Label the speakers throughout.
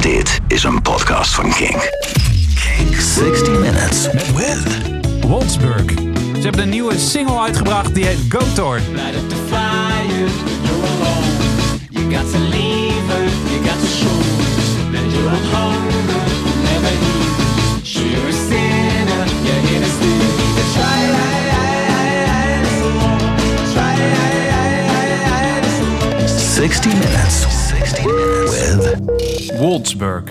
Speaker 1: Dit is een podcast van Kink. Kink 60 Minutes with
Speaker 2: Wolfsburg. Ze hebben een nieuwe single uitgebracht die heet Go Tour.
Speaker 3: Light up the fire, you're alone. You got to leave her, you got to show her that you're a hunger, never leave. Sure you're a sinner, you're here to stay. You try, try,
Speaker 1: 60 Minutes. 60 Minutes with
Speaker 2: Wolfsburg.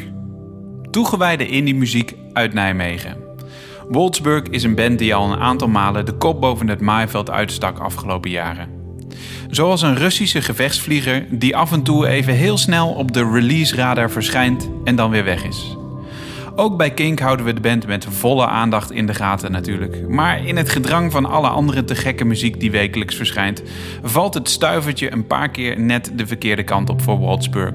Speaker 2: Toegewijde indie muziek uit Nijmegen. Wolfsburg is een band die al een aantal malen de kop boven het maaiveld uitstak afgelopen jaren. Zoals een Russische gevechtsvlieger die af en toe even heel snel op de release radar verschijnt en dan weer weg is. Ook bij Kink houden we de band met volle aandacht in de gaten natuurlijk. Maar in het gedrang van alle andere te gekke muziek die wekelijks verschijnt, valt het stuivertje een paar keer net de verkeerde kant op voor Wolfsburg.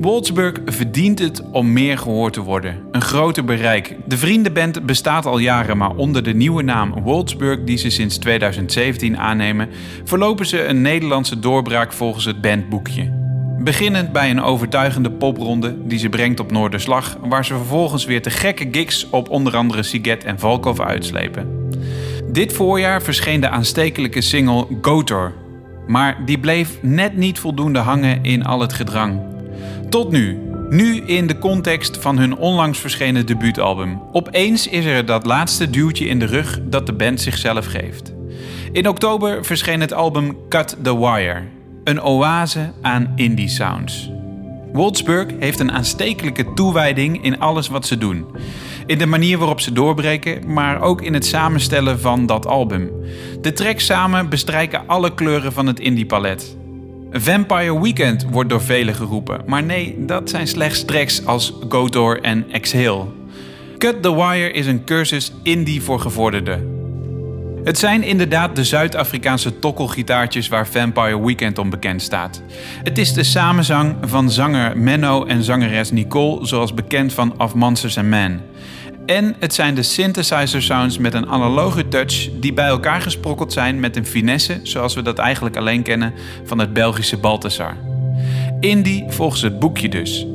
Speaker 2: Wolfsburg verdient het om meer gehoord te worden. Een groter bereik. De vriendenband bestaat al jaren, maar onder de nieuwe naam Wolfsburg, die ze sinds 2017 aannemen, verlopen ze een Nederlandse doorbraak volgens het bandboekje. Beginnend bij een overtuigende popronde die ze brengt op Noorderslag, waar ze vervolgens weer te gekke gigs op onder andere Siget en Valkov uitslepen. Dit voorjaar verscheen de aanstekelijke single Gotor, maar die bleef net niet voldoende hangen in al het gedrang. Tot nu. Nu in de context van hun onlangs verschenen debuutalbum. Opeens is er dat laatste duwtje in de rug dat de band zichzelf geeft. In oktober verscheen het album Cut the Wire. Een oase aan indie sounds. Wolfsburg heeft een aanstekelijke toewijding in alles wat ze doen. In de manier waarop ze doorbreken, maar ook in het samenstellen van dat album. De tracks samen bestrijken alle kleuren van het indie palet. Vampire Weekend wordt door velen geroepen, maar nee, dat zijn slechts tracks als Gotor en Exhale. Cut the Wire is een cursus indie voor gevorderden. Het zijn inderdaad de Zuid-Afrikaanse tokkelgitaartjes waar Vampire Weekend om bekend staat. Het is de samenzang van zanger Menno en zangeres Nicole, zoals bekend van Of Monsters and Men. En het zijn de synthesizer sounds met een analoge touch die bij elkaar gesprokkeld zijn met een finesse zoals we dat eigenlijk alleen kennen van het Belgische Balthasar. Indie volgens het boekje dus.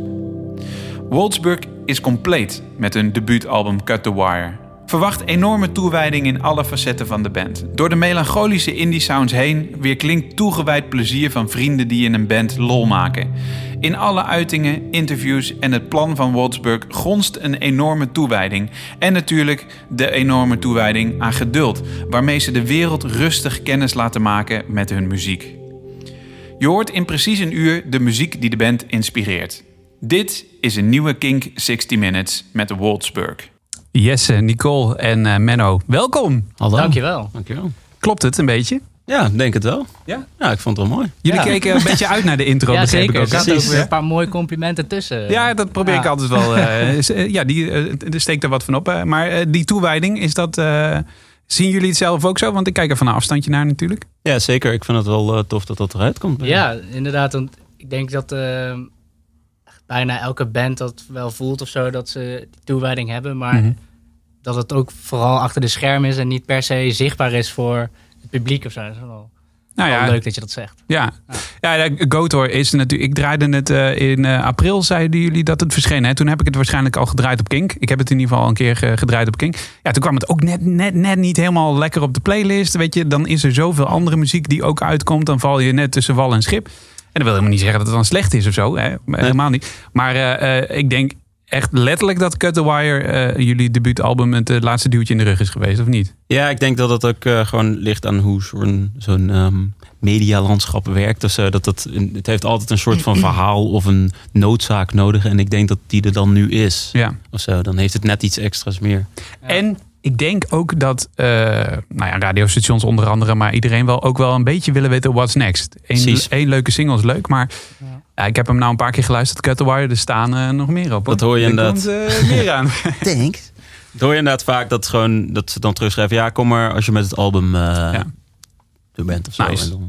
Speaker 2: Wolfsburg is compleet met hun debuutalbum Cut the Wire. Verwacht enorme toewijding in alle facetten van de band. Door de melancholische indie sounds heen weer klinkt toegewijd plezier van vrienden die in een band lol maken. In alle uitingen, interviews en het plan van Wolfsburg gonst een enorme toewijding. En natuurlijk de enorme toewijding aan geduld, waarmee ze de wereld rustig kennis laten maken met hun muziek. Je hoort in precies een uur de muziek die de band inspireert. Dit is een nieuwe Kink 60 Minutes met Wolfsburg. Jesse, Nicole en eh, Menno, welkom.
Speaker 4: Hallo.
Speaker 5: Dankjewel.
Speaker 4: Dankjewel.
Speaker 2: Klopt het een beetje?
Speaker 4: Ja, denk het wel.
Speaker 2: Ja?
Speaker 4: Ja, ik vond het wel mooi.
Speaker 2: Jullie
Speaker 5: Ja.
Speaker 2: keken een beetje uit naar de intro,
Speaker 5: Ja,
Speaker 2: begreep
Speaker 5: zeker.
Speaker 2: ik
Speaker 5: Er
Speaker 2: ook.
Speaker 5: zaten ook weer een paar mooie complimenten tussen.
Speaker 2: Ja, dat probeer ik altijd wel. eh, eh, ja, die, er steekt er wat van op. maar eh, die toewijding, is dat, eh, zien jullie het zelf ook zo? Want ik kijk er van een afstandje naar natuurlijk.
Speaker 4: Ja, zeker. Ik vind het wel tof dat dat eruit komt.
Speaker 5: Ja, inderdaad. Want ik denk dat eh, bijna elke band dat wel voelt of zo, dat ze die toewijding hebben. Maar
Speaker 2: Mhm.
Speaker 5: dat het ook vooral achter de scherm is en niet per se zichtbaar is voor het publiek of zo. Dat is wel,
Speaker 2: Nou ja,
Speaker 5: leuk dat je dat zegt.
Speaker 2: ja. ja de Gotor is natuurlijk. Ik draaide het eh, in eh, april, zeiden jullie dat het verscheen. Hè? Toen heb ik het waarschijnlijk al gedraaid op Kink. Ik heb het in ieder geval al een keer ge- gedraaid op Kink. Ja, toen kwam het ook net, net, net niet helemaal lekker op de playlist. Weet je, dan is er zoveel andere muziek die ook uitkomt. Dan val je net tussen wal en schip. En dat wil helemaal niet zeggen dat het dan slecht is of zo. Hè? Helemaal niet. Maar eh, eh, ik denk echt letterlijk dat Cut the Wire eh, jullie debuutalbum het eh, laatste duwtje in de rug is geweest, of niet?
Speaker 4: Ja, ik denk dat het ook gewoon ligt aan hoe zo'n zo'n ehm, medialandschap werkt. of zo. dat dat, het heeft altijd een soort van verhaal of een noodzaak nodig. En ik denk dat die er dan nu is.
Speaker 2: Ja.
Speaker 4: Of zo. Dan heeft het net iets extra's meer.
Speaker 2: En ik denk ook dat eh, nou ja, radiostations onder andere, maar iedereen wel ook wel een beetje willen weten what's next. Eén één leuke single is leuk, maar ja, ik heb hem nou een paar keer geluisterd. Cut the Wire, er staan eh, nog meer op.
Speaker 4: Dat hoor je
Speaker 2: Er
Speaker 4: inderdaad.
Speaker 2: komt, eh, meer aan.
Speaker 4: Thanks. Dat hoor je inderdaad vaak dat, gewoon, dat ze dan terugschrijven. Ja, kom maar als je met het album eh er bent of zo.
Speaker 2: Nice.
Speaker 4: En dan,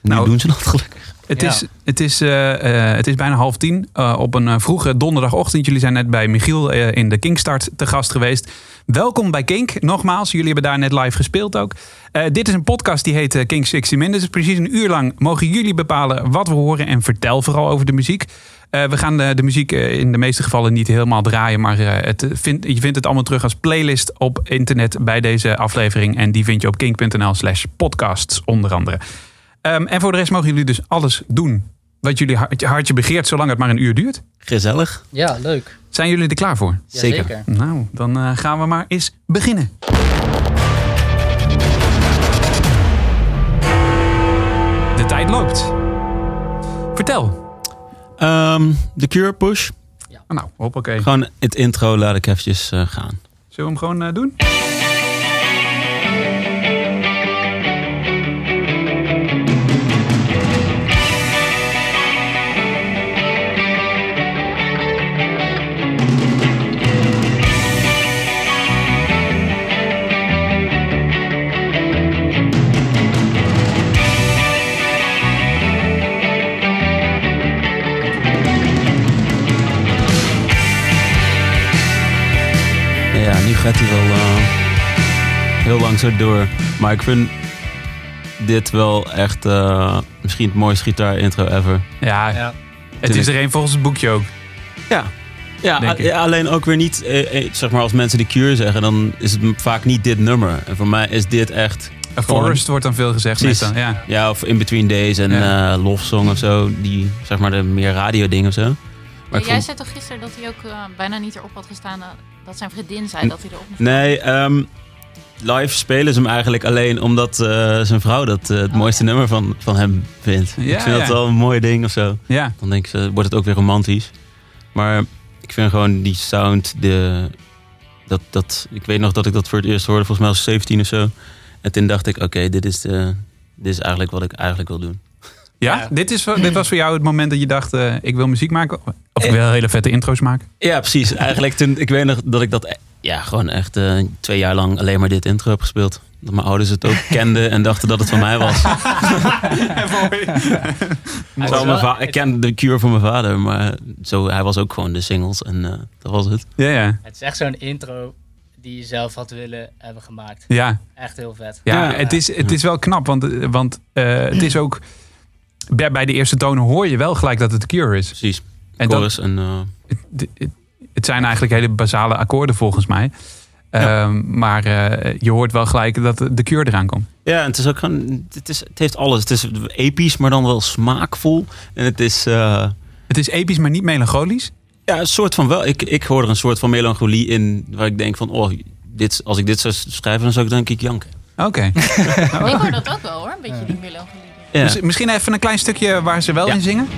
Speaker 4: nu
Speaker 2: Nou,
Speaker 4: doen ze dat gelukkig.
Speaker 2: Het,
Speaker 5: Ja.
Speaker 2: is, het, is, het is bijna half tien eh, op een vroege donderdagochtend. Jullie zijn net bij Michiel in de Kinkstart te gast geweest. Welkom bij Kink, nogmaals. Jullie hebben daar net live gespeeld ook. Eh, dit is een podcast die heet eh, Kink 60 Minutes. Precies een uur lang mogen jullie bepalen wat we horen. En vertel vooral over de muziek. Eh, we gaan de, muziek in de meeste gevallen niet helemaal draaien. Maar het je vindt het allemaal terug als playlist op internet bij deze aflevering. En die vind je op kink.nl slash podcasts onder andere. Ehm, en voor de rest mogen jullie dus alles doen wat jullie hart- hartje begeert, zolang het maar een uur duurt.
Speaker 4: Gezellig.
Speaker 5: Ja, leuk.
Speaker 2: Zijn jullie er klaar voor?
Speaker 4: Zeker.
Speaker 2: Nou, dan eh, gaan we maar eens beginnen. De tijd loopt. Vertel.
Speaker 4: Ehm, de Cure Push.
Speaker 2: Nou, hoppakee.
Speaker 4: Gewoon het intro laat ik eventjes eh, gaan.
Speaker 2: Zullen we hem gewoon eh, doen?
Speaker 4: Gaat hij wel eh, heel lang zo door. Maar ik vind dit wel echt eh, misschien het mooiste gitaar-intro ever.
Speaker 2: Ja,
Speaker 5: Ja.
Speaker 2: het is er een volgens het boekje ook.
Speaker 4: Ja. Ja, alleen ook weer niet, eh, eh, zeg maar, als mensen de Cure zeggen, dan is het vaak niet dit nummer. En voor mij is dit echt,
Speaker 2: A Forest wordt dan veel gezegd.
Speaker 4: Precies.
Speaker 2: meestal, Ja.
Speaker 4: ja, of In Between Days en
Speaker 2: Ja.
Speaker 4: eh Love Song of zo, die, zeg maar, de meer radio-dingen of zo. Maar
Speaker 6: jij
Speaker 4: vond-
Speaker 6: zei toch gisteren dat hij ook bijna niet erop had gestaan. Dat zijn vriendin zei dat hij erop moest
Speaker 4: Nee, ehm, live spelen ze hem eigenlijk alleen omdat eh, zijn vrouw dat eh, het mooiste nummer van, van hem vindt.
Speaker 2: Ja,
Speaker 4: ik vind
Speaker 2: ja.
Speaker 4: dat wel een mooi ding of zo.
Speaker 2: ja.
Speaker 4: Dan denk ik, eh, wordt het ook weer romantisch. Maar ik vind gewoon die sound, de, dat, dat, ik weet nog dat ik dat voor het eerst hoorde, volgens mij als 17 of zo. En toen dacht ik, oké, dit, is de, dit is eigenlijk wat ik eigenlijk wil doen.
Speaker 2: Ja?
Speaker 5: Ja.
Speaker 2: Dit, is, voor- dit was voor jou het moment dat je dacht, eh, ik wil muziek maken? Of ik wil hele vette intro's maken?
Speaker 4: Ja, precies. Eigenlijk toen, ik weet nog dat ik dat, ja, gewoon echt eh, twee jaar lang alleen maar dit intro heb gespeeld. Dat mijn ouders het ook kenden en dachten dat het van mij was. Zo, mijn ik ken de cure van mijn vader, maar zo, hij was ook gewoon de singles en eh, dat was het.
Speaker 2: Ja, ja.
Speaker 5: Het is echt zo'n intro die je zelf had willen hebben gemaakt.
Speaker 2: Ja,
Speaker 5: Echt heel vet.
Speaker 2: ja,
Speaker 4: Ja.
Speaker 2: Het, is, het is wel knap, want, eh, want eh, het is ook... Bij bij de eerste tonen hoor je wel gelijk dat het The Cure is.
Speaker 4: Precies.
Speaker 2: En dat,
Speaker 4: en... eh,
Speaker 2: het, het, het zijn eigenlijk hele basale akkoorden volgens mij.
Speaker 4: Ja.
Speaker 2: Ehm, maar eh, je hoort wel gelijk dat de Cure eraan komt.
Speaker 4: Ja, en het is ook gewoon, het, is, het heeft alles. Het is episch, maar dan wel smaakvol. En het is, eh,
Speaker 2: Het is episch, maar niet melancholisch.
Speaker 4: ja, een soort van wel. Ik, ik hoor er een soort van melancholie in, waar ik denk van, oh, dit, als ik dit zou schrijven, dan zou ik denk ik janken.
Speaker 2: Oké.
Speaker 6: Ik hoor dat ook wel hoor, een beetje die melancholie.
Speaker 4: Ja.
Speaker 2: Dus misschien even een klein stukje waar ze wel
Speaker 4: Ja.
Speaker 2: in zingen.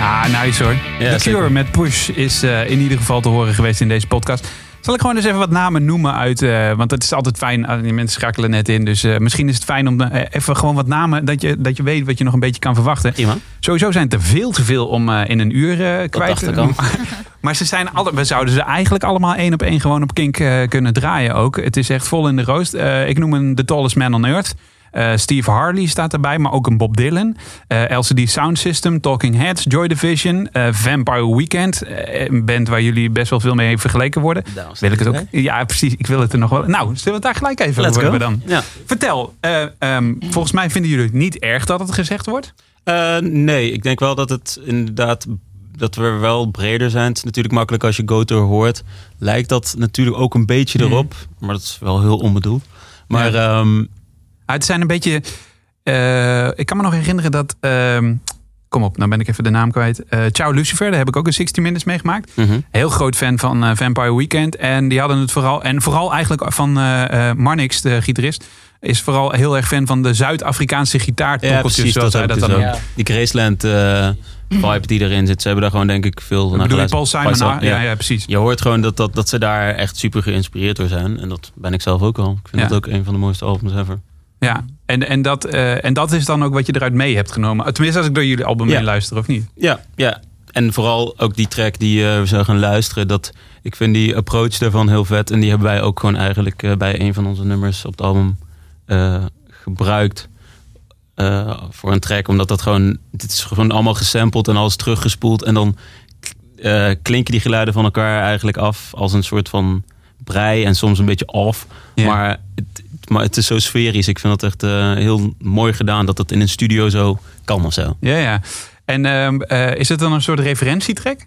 Speaker 2: Ah, nice hoor.
Speaker 4: Ja,
Speaker 2: The Cure met Push is eh, in ieder geval te horen geweest in deze podcast. Zal ik gewoon eens even wat namen noemen uit... eh, want het is altijd fijn, uh, die mensen schakelen net in. Dus eh, misschien is het fijn om eh, even gewoon wat namen... Dat je, dat je weet wat je nog een beetje kan verwachten.
Speaker 4: Prima.
Speaker 2: Sowieso zijn het er veel te veel om eh, in een uur eh, kwijt
Speaker 4: ik al.
Speaker 2: Maar ze zijn alle, we zouden ze eigenlijk allemaal één op één gewoon op Kink eh, kunnen draaien ook. Het is echt vol in de roost. Eh, ik noem hem The Tallest Man on Earth. Eh, Steve Harley staat erbij, maar ook een Bob Dylan. Eh, LCD Sound System, Talking Heads, Joy Division, eh, Vampire Weekend. een band waar jullie best wel veel mee vergeleken worden. Wil ik het ook? Ja, precies. Ik wil het er nog wel. Nou, zullen we het daar gelijk even
Speaker 4: Let's
Speaker 2: over hebben dan?
Speaker 4: Ja.
Speaker 2: Vertel, eh, ehm, volgens mij vinden jullie het niet erg dat het gezegd wordt.
Speaker 4: Nee, ik denk wel dat het inderdaad dat we wel breder zijn. Het is natuurlijk makkelijk als je Goto hoort. Lijkt dat natuurlijk ook een beetje
Speaker 2: Mhm.
Speaker 4: erop. Maar dat is wel heel onbedoeld. Maar ehm,
Speaker 2: het zijn een beetje. eh, ik kan me nog herinneren dat. ehm, kom op, nou ben ik even de naam kwijt. Eh Ciao Lucifer, daar heb ik ook een 60 Minutes meegemaakt.
Speaker 4: mhm.
Speaker 2: Heel groot fan van eh, Vampire Weekend. En die hadden het vooral. En vooral eigenlijk van Marnix, de gitarist. Is vooral heel erg fan van de Zuid-Afrikaanse
Speaker 4: ja,
Speaker 2: gitaartokkeltjes.
Speaker 4: precies.
Speaker 2: zoals
Speaker 4: Dat
Speaker 2: hij dan
Speaker 4: dus. Die Graceland vibe die erin zit. Ze hebben daar gewoon denk ik veel naar
Speaker 2: Bedoel. Paul Simon?
Speaker 4: Paul
Speaker 2: Ah, ja, ja, precies.
Speaker 4: Je hoort gewoon dat, dat, dat ze daar echt super geïnspireerd door zijn. En dat ben ik zelf ook al. Ik vind
Speaker 2: Ja.
Speaker 4: dat ook een van de mooiste albums ever.
Speaker 2: Ja. En, en, dat, eh, en dat is dan ook wat je eruit mee hebt genomen. Tenminste, als ik door jullie album
Speaker 4: Ja.
Speaker 2: luister, of niet?
Speaker 4: Ja, ja. En vooral ook die track die eh, we gaan luisteren. Dat, ik vind die approach daarvan heel vet. En die hebben wij ook gewoon eigenlijk eh, bij een van onze nummers op het album eh, gebruikt eh, voor een track. Omdat dat gewoon, dit is gewoon allemaal gesampled en alles teruggespoeld. En dan eh, klinken die geluiden van elkaar eigenlijk af als een soort van brei en soms een beetje off.
Speaker 2: Ja.
Speaker 4: Maar, het, maar het is zo sferisch. Ik vind dat echt eh, heel mooi gedaan dat het in een studio zo kan of zo.
Speaker 2: Ja, ja. En ehm, eh, is het dan een soort referentietrack?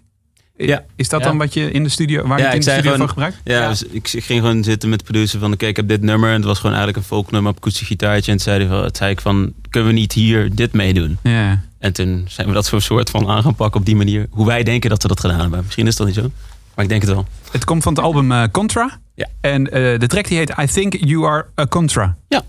Speaker 4: Ja.
Speaker 2: Is dat
Speaker 5: Ja.
Speaker 2: dan wat je in de studio, waar je
Speaker 4: Ja,
Speaker 2: in de studio
Speaker 4: gewoon-
Speaker 2: voor gebruikt?
Speaker 4: Ja,
Speaker 5: Ja.
Speaker 4: Dus ik, ik ging gewoon zitten met de producer van... oké, ik heb dit nummer. En het was gewoon eigenlijk een folknummer op akoestisch gitaartje. En toen zei, van, zei ik van, kunnen we niet hier dit meedoen?
Speaker 2: Ja.
Speaker 4: En toen zijn we dat zo'n soort van aan gaan pakken op die manier. Hoe wij denken dat we dat gedaan hebben. Misschien is dat niet zo. Maar ik denk het wel.
Speaker 2: Het komt van het album eh, Contra. En eh, de track die heet I Think You Are a Contra.
Speaker 4: Ja.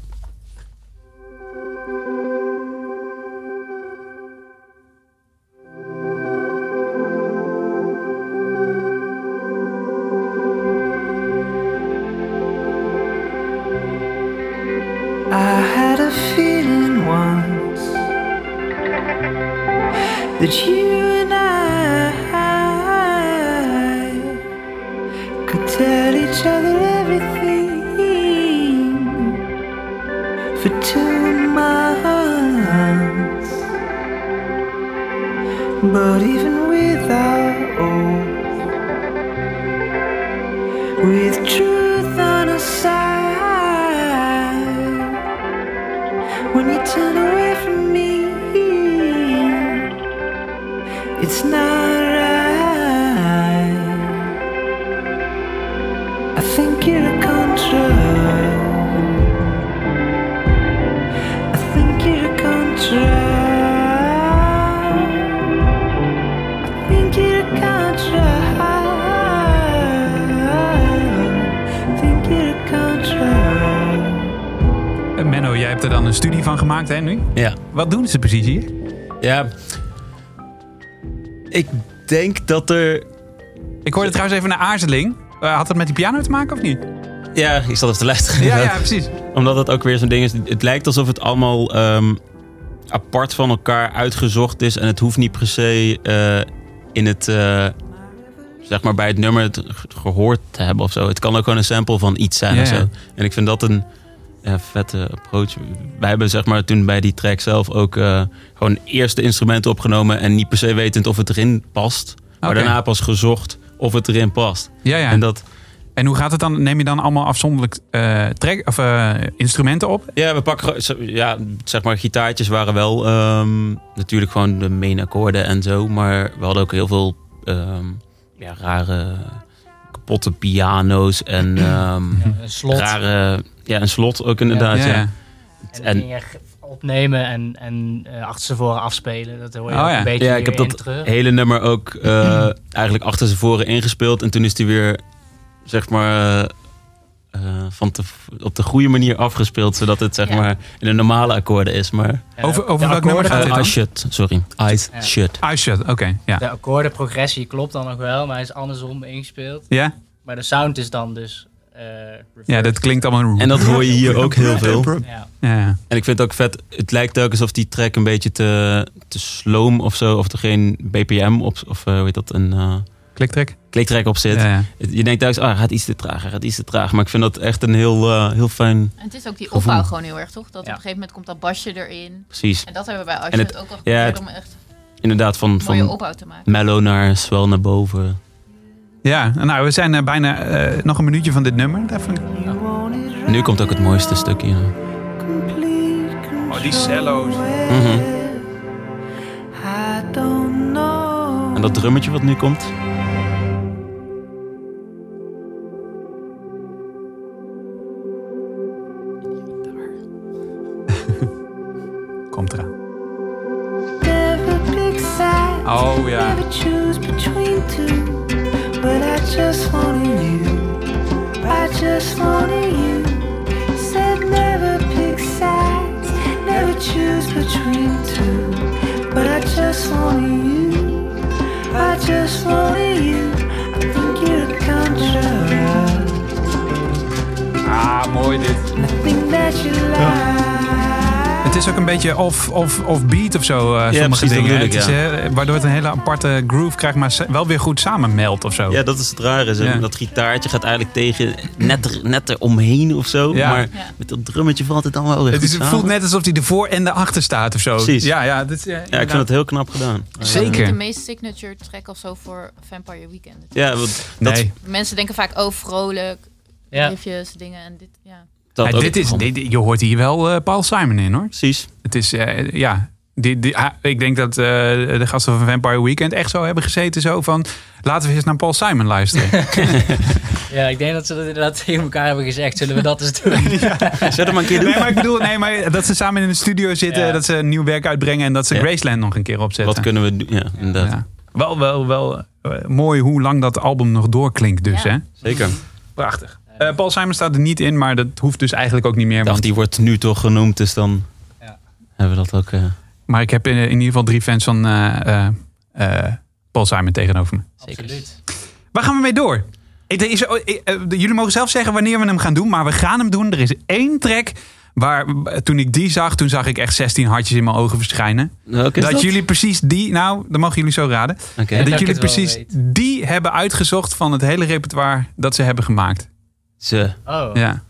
Speaker 2: Wat doen ze precies hier?
Speaker 4: Ja. Ik denk dat er...
Speaker 2: Ik hoorde trouwens even een aarzeling. Eh, had het met die piano te maken of niet?
Speaker 4: Ja, ik zat even te luisteren.
Speaker 2: Ja, ja, precies.
Speaker 4: Omdat het ook weer zo'n ding is. Het lijkt alsof het allemaal ehm, apart van elkaar uitgezocht is. En het hoeft niet per se eh, in het, eh, zeg maar bij het nummer het gehoord te hebben of zo. Het kan ook gewoon een sample van iets zijn
Speaker 2: Ja,
Speaker 4: of zo. En ik vind dat een ja, vette approach. Wij hebben zeg maar toen bij die track zelf ook eh, gewoon eerst de instrumenten opgenomen. En niet per se wetend of het erin past. Maar daarna pas gezocht of het erin past.
Speaker 2: Ja, ja.
Speaker 4: En dat,
Speaker 2: En hoe gaat het dan? Neem je dan allemaal afzonderlijk eh, track, of, eh, instrumenten op?
Speaker 4: Ja, we pakken ja, zeg maar, gitaartjes waren wel ehm, natuurlijk gewoon de main akkoorden en zo. Maar we hadden ook heel veel ehm, ja, rare, kapotte piano's en ehm,
Speaker 5: Een slot.
Speaker 4: rare, ja, een slot ook inderdaad. Ja,
Speaker 2: ja, ja.
Speaker 5: En,
Speaker 4: En-
Speaker 5: opnemen en, en eh, achter ze voren afspelen. Dat hoor je
Speaker 2: Oh ja.
Speaker 5: een beetje
Speaker 4: Ja, ik heb dat
Speaker 5: terug.
Speaker 4: hele nummer ook eh, eigenlijk achter ze voren ingespeeld. En toen is die weer, zeg maar, eh, eh, van te, op de goede manier afgespeeld. Zodat het, zeg
Speaker 5: Ja.
Speaker 4: maar, in de normale akkoorden is. Maar,
Speaker 2: Over- over welk nummer
Speaker 5: akkoorden-
Speaker 2: gaat
Speaker 4: uh? I shut, sorry. Eyes
Speaker 5: Ja.
Speaker 4: shut.
Speaker 2: Ah, shit. Oké, ja.
Speaker 5: De akkoordenprogressie klopt dan ook wel, maar hij is andersom ingespeeld.
Speaker 2: Ja?
Speaker 5: Maar de sound is dan dus... eh,
Speaker 2: Ja, dat klinkt allemaal...
Speaker 4: En dat hoor je hier ook heel veel.
Speaker 5: Ja.
Speaker 2: Ja.
Speaker 4: En ik vind het ook vet. Het lijkt ook alsof die track een beetje te, te sloom of zo. Of er geen BPM op, of eh, hoe heet dat, een eh
Speaker 2: Kliktrek?
Speaker 4: kliktrack op zit.
Speaker 2: Ja, ja.
Speaker 4: Je denkt thuis, ah, hij gaat iets te traag, hij gaat iets te traag. Maar ik vind dat echt een heel, heel fijn,
Speaker 6: En het is ook die
Speaker 4: Gevoel.
Speaker 6: opbouw gewoon heel erg, toch? Dat op een gegeven moment komt dat basje erin.
Speaker 4: precies.
Speaker 6: En dat hebben we bij Asje ook al geprobeerd om echt
Speaker 4: Inderdaad, van, van
Speaker 6: opbouw te maken.
Speaker 4: mellow naar swell naar boven.
Speaker 2: Ja, nou, we zijn eh, bijna eh, nog een minuutje van dit nummer. Even...
Speaker 4: Nu komt ook het mooiste stukje.
Speaker 2: Oh, die cello's.
Speaker 4: Mhm.
Speaker 7: I don't know.
Speaker 4: En dat drummetje wat nu komt.
Speaker 2: Komt eraan. Oh, ja.
Speaker 7: Just wanted you. I just wanted you. Said never pick sides. Never choose between two. But I just wanted you. I just wanted you. I think you're a contract.
Speaker 2: Ah, mooi dit.
Speaker 7: I think that you lie.
Speaker 2: Het is ook een beetje off, off, off beat of zo. eh, sommige
Speaker 4: precies, dat
Speaker 2: dingen. Het is, eh, waardoor het een hele aparte groove krijgt, maar wel weer goed samenmeldt of zo.
Speaker 4: Ja, dat is het rare. Zo.
Speaker 2: Ja.
Speaker 4: Dat gitaartje gaat eigenlijk tegen net, er, net eromheen of zo.
Speaker 2: Ja.
Speaker 4: Maar
Speaker 6: Ja.
Speaker 4: met dat drummetje valt het dan wel weer
Speaker 2: het
Speaker 4: goed
Speaker 2: is, het
Speaker 4: samen.
Speaker 2: voelt net alsof hij ervoor en erachter staat of zo.
Speaker 4: Precies.
Speaker 2: Ja, ja, dit, is, eh,
Speaker 4: Ja, ik vind het heel knap gedaan.
Speaker 2: Zeker.
Speaker 6: De meest signature track of zo voor Vampire Weekend.
Speaker 4: Ja, want dat,
Speaker 2: Nee.
Speaker 6: Mensen denken vaak, oh vrolijk,
Speaker 5: Ja.
Speaker 6: riffjes, dingen en dit, ja.
Speaker 4: Dat
Speaker 2: Ja, dit is, dit, je hoort hier wel eh, Paul Simon in hoor.
Speaker 4: Precies.
Speaker 2: Het is, eh, ja. Die, die, ah, ik denk dat eh, de gasten van Vampire Weekend echt zo hebben gezeten. Zo van, laten we eens naar Paul Simon luisteren.
Speaker 5: Ja, ik denk dat ze dat inderdaad tegen elkaar hebben gezegd. Zullen we dat eens doen?
Speaker 4: Zet hem maar een keer doen.
Speaker 2: nee, maar ik bedoel, nee, maar dat ze samen in de studio zitten.
Speaker 5: Ja.
Speaker 2: Dat ze een nieuw werk uitbrengen. En dat ze
Speaker 4: Ja.
Speaker 2: Graceland nog een keer opzetten.
Speaker 4: Wat kunnen we doen? Ja, inderdaad.
Speaker 2: Ja. Wel, wel, wel mooi hoe lang dat album nog doorklinkt dus.
Speaker 6: Ja.
Speaker 2: Hè?
Speaker 4: Zeker.
Speaker 2: Prachtig. Eh, Paul Simon staat er niet in, maar dat hoeft dus eigenlijk ook niet meer.
Speaker 4: Dacht,
Speaker 2: Want,
Speaker 4: die wordt nu toch genoemd, dus dan
Speaker 5: Ja.
Speaker 4: hebben we dat ook... eh,
Speaker 2: maar ik heb in, in ieder geval drie fans van eh, Paul Simon tegenover me.
Speaker 5: Absoluut.
Speaker 2: Waar gaan we mee door? Ik- is, ik- jullie mogen zelf zeggen wanneer we hem gaan doen, maar we gaan hem doen. Er is één track waar, toen ik die zag, toen zag ik echt 16 hartjes in mijn ogen verschijnen. dat,
Speaker 4: dat?
Speaker 2: jullie precies die, nou, dan mogen jullie zo raden. Dat jullie precies die hebben uitgezocht van het hele repertoire dat ze hebben gemaakt.
Speaker 4: Ze.
Speaker 5: Oh.
Speaker 2: Ja,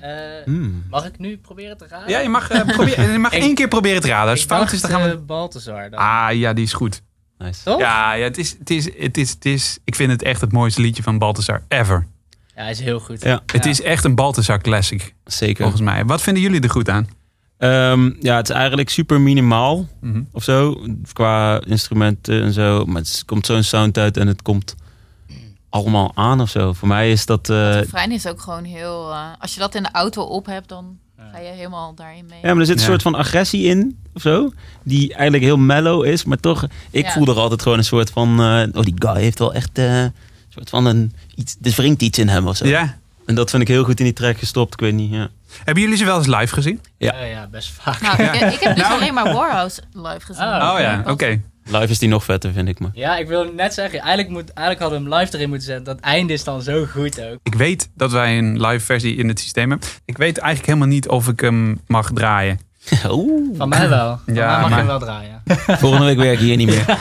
Speaker 5: Eh,
Speaker 4: Hmm.
Speaker 5: mag ik nu proberen te raden?
Speaker 2: ja je mag, proberen, je mag
Speaker 5: Ik-
Speaker 2: één keer proberen te raden. Als fout
Speaker 5: dacht,
Speaker 2: is, dan gaan we...
Speaker 5: eh, Balthazar. Dan.
Speaker 2: Ah, ja, die is goed.
Speaker 4: Nice.
Speaker 5: Toch?
Speaker 2: Ja, ja het, is, het, is, het, is, het is... Ik vind het echt het mooiste liedje van Balthazar ever.
Speaker 5: Ja, hij is heel goed.
Speaker 4: Ja.
Speaker 2: Het is echt een Balthazar classic,
Speaker 4: Zeker.
Speaker 2: volgens mij. Wat vinden jullie er goed aan?
Speaker 4: Ehm, ja, het is eigenlijk super minimaal
Speaker 2: Mhm.
Speaker 4: of zo. Qua instrumenten en zo. Maar het komt zo'n sound uit en het komt allemaal aan of zo. Voor mij is dat... eh,
Speaker 6: Het refrein is ook gewoon heel... eh, als je dat in de auto op hebt, dan ga je helemaal daarin mee.
Speaker 4: ja, maar er zit een
Speaker 2: Ja.
Speaker 4: soort van agressie in of zo. Die eigenlijk heel mellow is. Maar toch, ik
Speaker 6: Ja.
Speaker 4: voel er altijd gewoon een soort van... eh, oh, die guy heeft wel echt eh, een soort van een... Iets, er wringt iets in hem of zo.
Speaker 2: Ja.
Speaker 4: En dat vind ik heel goed in die track gestopt. Ik weet niet, ja.
Speaker 2: Hebben jullie ze wel eens live gezien?
Speaker 4: Ja.
Speaker 5: Ja, ja, best vaak.
Speaker 6: Nou, ik, ik heb dus
Speaker 2: Nou.
Speaker 6: alleen maar Warhouse live gezien.
Speaker 5: Oh,
Speaker 2: Oh ja, oké.
Speaker 4: Live is die nog vetter, vind ik maar.
Speaker 5: Ja, ik wil net zeggen, eigenlijk, moet, eigenlijk hadden we hem live erin moeten zetten. Dat einde is dan zo goed ook.
Speaker 2: Ik weet dat wij een live versie in het systeem hebben. Ik weet eigenlijk helemaal niet of ik hem mag draaien.
Speaker 4: Oeh.
Speaker 5: Van mij wel. Van
Speaker 2: Ja,
Speaker 5: mij mag
Speaker 2: maar-
Speaker 5: je hem wel draaien.
Speaker 4: Volgende week werk ik hier niet meer.